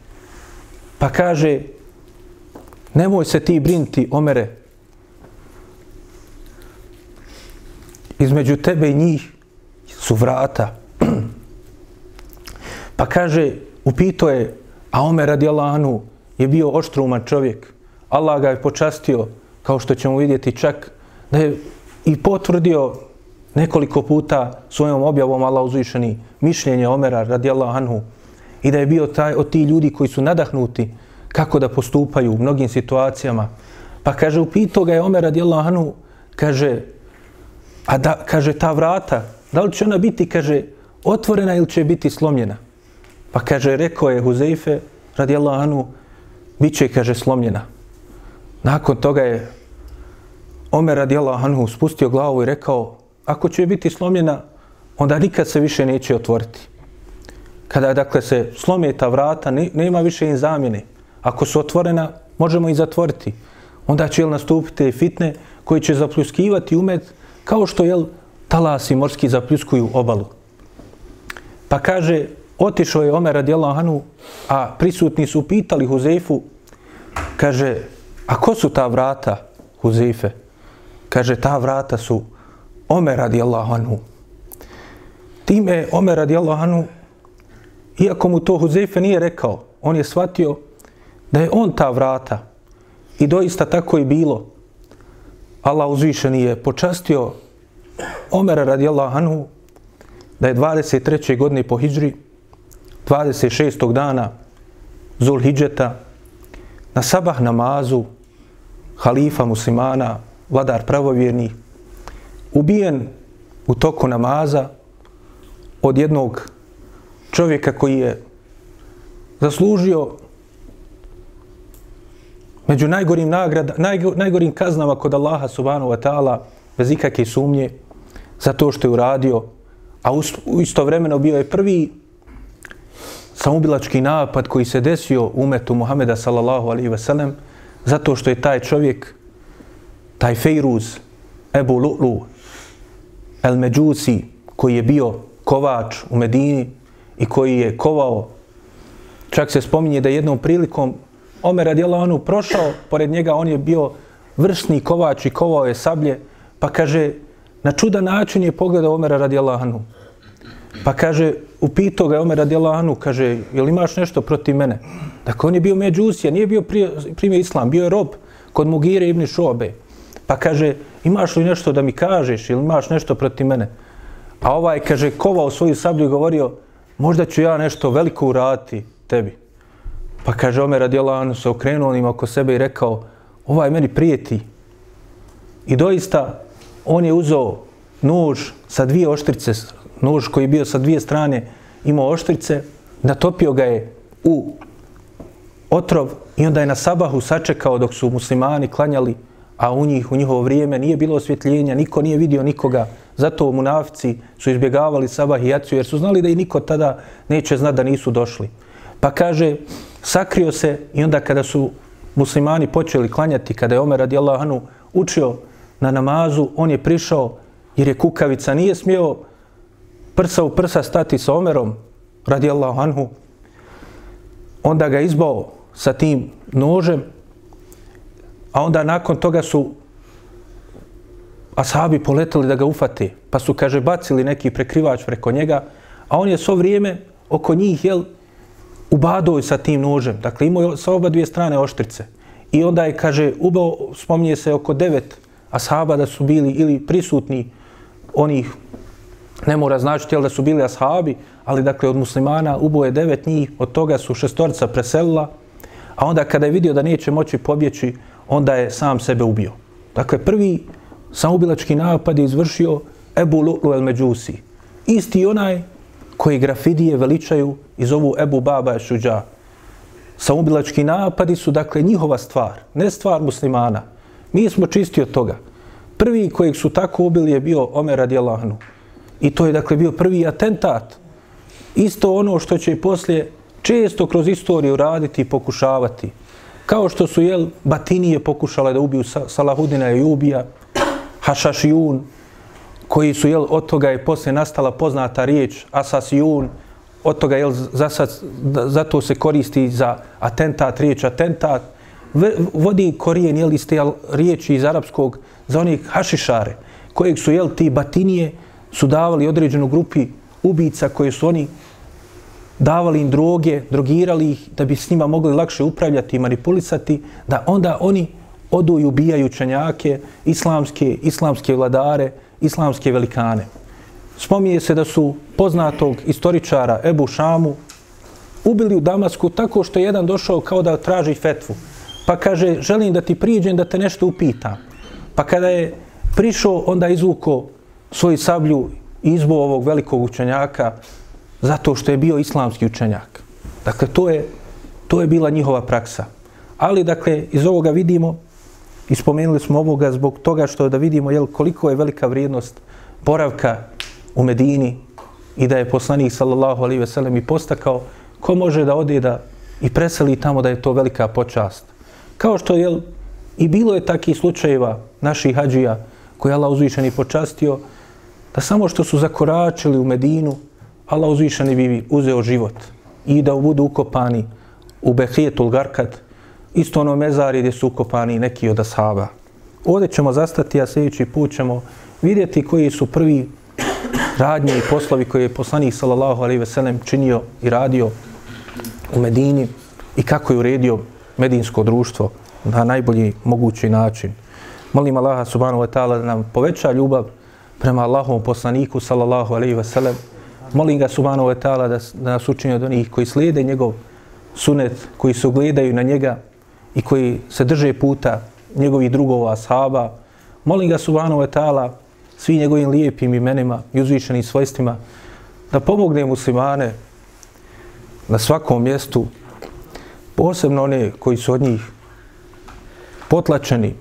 Pa kaže, nemoj se ti brinti, Omere, između tebe i njih su vrata. pa kaže, upito je, a Omer radijalanu je bio oštruman čovjek. Allah ga je počastio, kao što ćemo vidjeti čak, da je i potvrdio nekoliko puta svojom objavom Allah uzvišeni mišljenje Omera radijallahu anhu i da je bio taj od ti ljudi koji su nadahnuti kako da postupaju u mnogim situacijama. Pa kaže, upito ga je Omer radijallahu anhu, kaže, a da, kaže, ta vrata, da li će ona biti, kaže, otvorena ili će biti slomljena? Pa kaže, rekao je Huzeife radijallahu anhu, bit će, kaže, slomljena. Nakon toga je Omer radijallahu anhu spustio glavu i rekao, ako će biti slomljena, onda nikad se više neće otvoriti. Kada, dakle, se slome ta vrata, nema više im zamjene. Ako su otvorena, možemo i zatvoriti. Onda će jel, nastupiti fitne koji će zapljuskivati umet kao što jel, talasi morski zapljuskuju obalu. Pa kaže otišao je Omer radijallahu anhu, a prisutni su pitali Huzeifu, kaže, a ko su ta vrata Huzeife? Kaže, ta vrata su Omer radijallahu anhu. Time Omer radijallahu anhu, iako mu to Huzeife nije rekao, on je shvatio da je on ta vrata. I doista tako i bilo. Allah uzvišeni je počastio Omera radijallahu anhu da je 23. godine po Hidžri, 26. dana Zulhidžeta, na sabah namazu, halifa muslimana, vladar pravovjerni, ubijen u toku namaza od jednog čovjeka koji je zaslužio među najgorim nagrada, najgorim kaznama kod Allaha subhanahu wa ta'ala bez ikakve sumnje za to što je uradio, a u bio je prvi samubilački napad koji se desio u umetu Muhameda sallallahu alaihi ve sellem zato što je taj čovjek, taj Fejruz, Ebu Lu'lu, El Međusi, koji je bio kovač u Medini i koji je kovao, čak se spominje da jednom prilikom Omer radijallahu anhu prošao pored njega, on je bio vršni kovač i kovao je sablje, pa kaže, na čudan način je pogledao Omera radijallahu anhu. Pa kaže, upito ga Omer radijallahu anhu, kaže, jel imaš nešto protiv mene? Dakle, on je bio međusija, nije bio prije, primio islam, bio je rob kod Mugire ibn Šobe. Pa kaže, imaš li nešto da mi kažeš ili imaš nešto protiv mene? A ovaj, kaže, kovao svoju sablju i govorio, možda ću ja nešto veliko urati tebi. Pa kaže Omer radijallahu se okrenuo onim oko sebe i rekao, ovaj meni prijeti. I doista on je uzeo nož sa dvije oštrice, nož koji je bio sa dvije strane, imao oštrice, natopio ga je u otrov i onda je na sabahu sačekao dok su muslimani klanjali, a u njih, u njihovo vrijeme nije bilo osvjetljenja, niko nije vidio nikoga, zato munafici su izbjegavali sabah i jaciju, jer su znali da i niko tada neće znati da nisu došli. Pa kaže, sakrio se i onda kada su muslimani počeli klanjati, kada je Omer radijallahu anhu učio na namazu, on je prišao jer je kukavica, nije smio prsa u prsa stati sa Omerom radijallahu anhu. Onda ga izbao sa tim nožem, a onda nakon toga su ashabi poletali da ga ufate, pa su, kaže, bacili neki prekrivač preko njega, a on je svo vrijeme oko njih, jel, ubadao sa tim nožem. Dakle, imao je sa oba dvije strane oštrice. I onda je, kaže, ubao, spominje se oko devet ashaba da su bili ili prisutni onih, ne mora značiti da su bili ashabi, ali dakle od muslimana ubao je devet njih, od toga su šestorca preselila, a onda kada je vidio da neće moći pobjeći, onda je sam sebe ubio. Dakle, prvi samoubilački napad je izvršio Ebu Lu'lu el Međusi. Isti onaj koji grafidije veličaju i zovu Ebu Baba Šuđa. Samoubilački napadi su, dakle, njihova stvar, ne stvar muslimana. Mi smo čisti od toga. Prvi kojeg su tako ubili je bio Omer radijalahnu. I to je, dakle, bio prvi atentat. Isto ono što će i poslije često kroz istoriju raditi i pokušavati. Kao što su, jel, Batinije pokušale da ubiju Salahudina i Ubija, Hašašijun, koji su, jel, od toga je poslije nastala poznata riječ Asasijun, od toga, jel, za sad, zato se koristi za atentat, riječ atentat, vodi korijen, jel, iz te riječi iz arapskog za onih hašišare, kojeg su, jel, ti batinije su davali određenu grupi ubica koje su oni davali im droge, drogirali ih da bi s njima mogli lakše upravljati i manipulisati, da onda oni odu i ubijaju učenjake, islamske, islamske vladare, islamske velikane. Spominje se da su poznatog istoričara Ebu Šamu ubili u Damasku tako što je jedan došao kao da traži fetvu. Pa kaže, želim da ti priđem da te nešto upitam. Pa kada je prišao, onda izvuko svoju sablju izbo ovog velikog učenjaka zato što je bio islamski učenjak. Dakle, to je, to je bila njihova praksa. Ali, dakle, iz ovoga vidimo i spomenuli smo ovoga zbog toga što da vidimo jel, koliko je velika vrijednost boravka u Medini i da je poslanik sallallahu alaihi ve sellem i postakao ko može da ode da i preseli tamo da je to velika počast. Kao što je i bilo je takih slučajeva naših hađija koji Allah uzvišen i počastio da samo što su zakoračili u Medinu Allah uzvišeni bi uzeo život i da budu ukopani u Behijetul Garkat, isto ono mezari gdje su ukopani neki od ashaba. Ovdje ćemo zastati, a sljedeći put ćemo vidjeti koji su prvi radnje i poslovi koje je poslanik sallallahu alaihi veselem činio i radio u Medini i kako je uredio medinsko društvo na najbolji mogući način. Molim Allaha subhanahu wa ta'ala da nam poveća ljubav prema Allahovom poslaniku sallallahu alaihi veselem. Molim ga subhanahu wa ta'ala da, da nas učini od onih koji slijede njegov sunet, koji se ugledaju na njega i koji se drže puta njegovih drugova, ashaba. Molim ga subhanahu wa ta'ala svi njegovim lijepim imenima i uzvišenim svojstvima da pomogne muslimane na svakom mjestu, posebno one koji su od njih potlačeni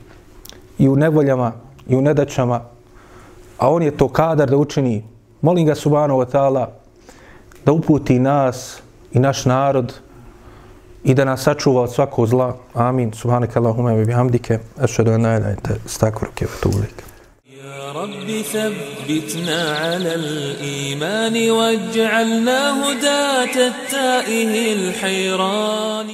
i u nevoljama i u nedaćama, a on je to kadar da učini. Molim ga subhanahu wa ta'ala da uputi nas i naš narod i da nas sačuva od svakog zla. Amin. Subhanak Allahumma wa bihamdike. Ašhadu an la ilaha illa anta astaghfiruka wa atubu ilaik. يا رب ثبتنا على الإيمان واجعلنا هداة التائه الحيران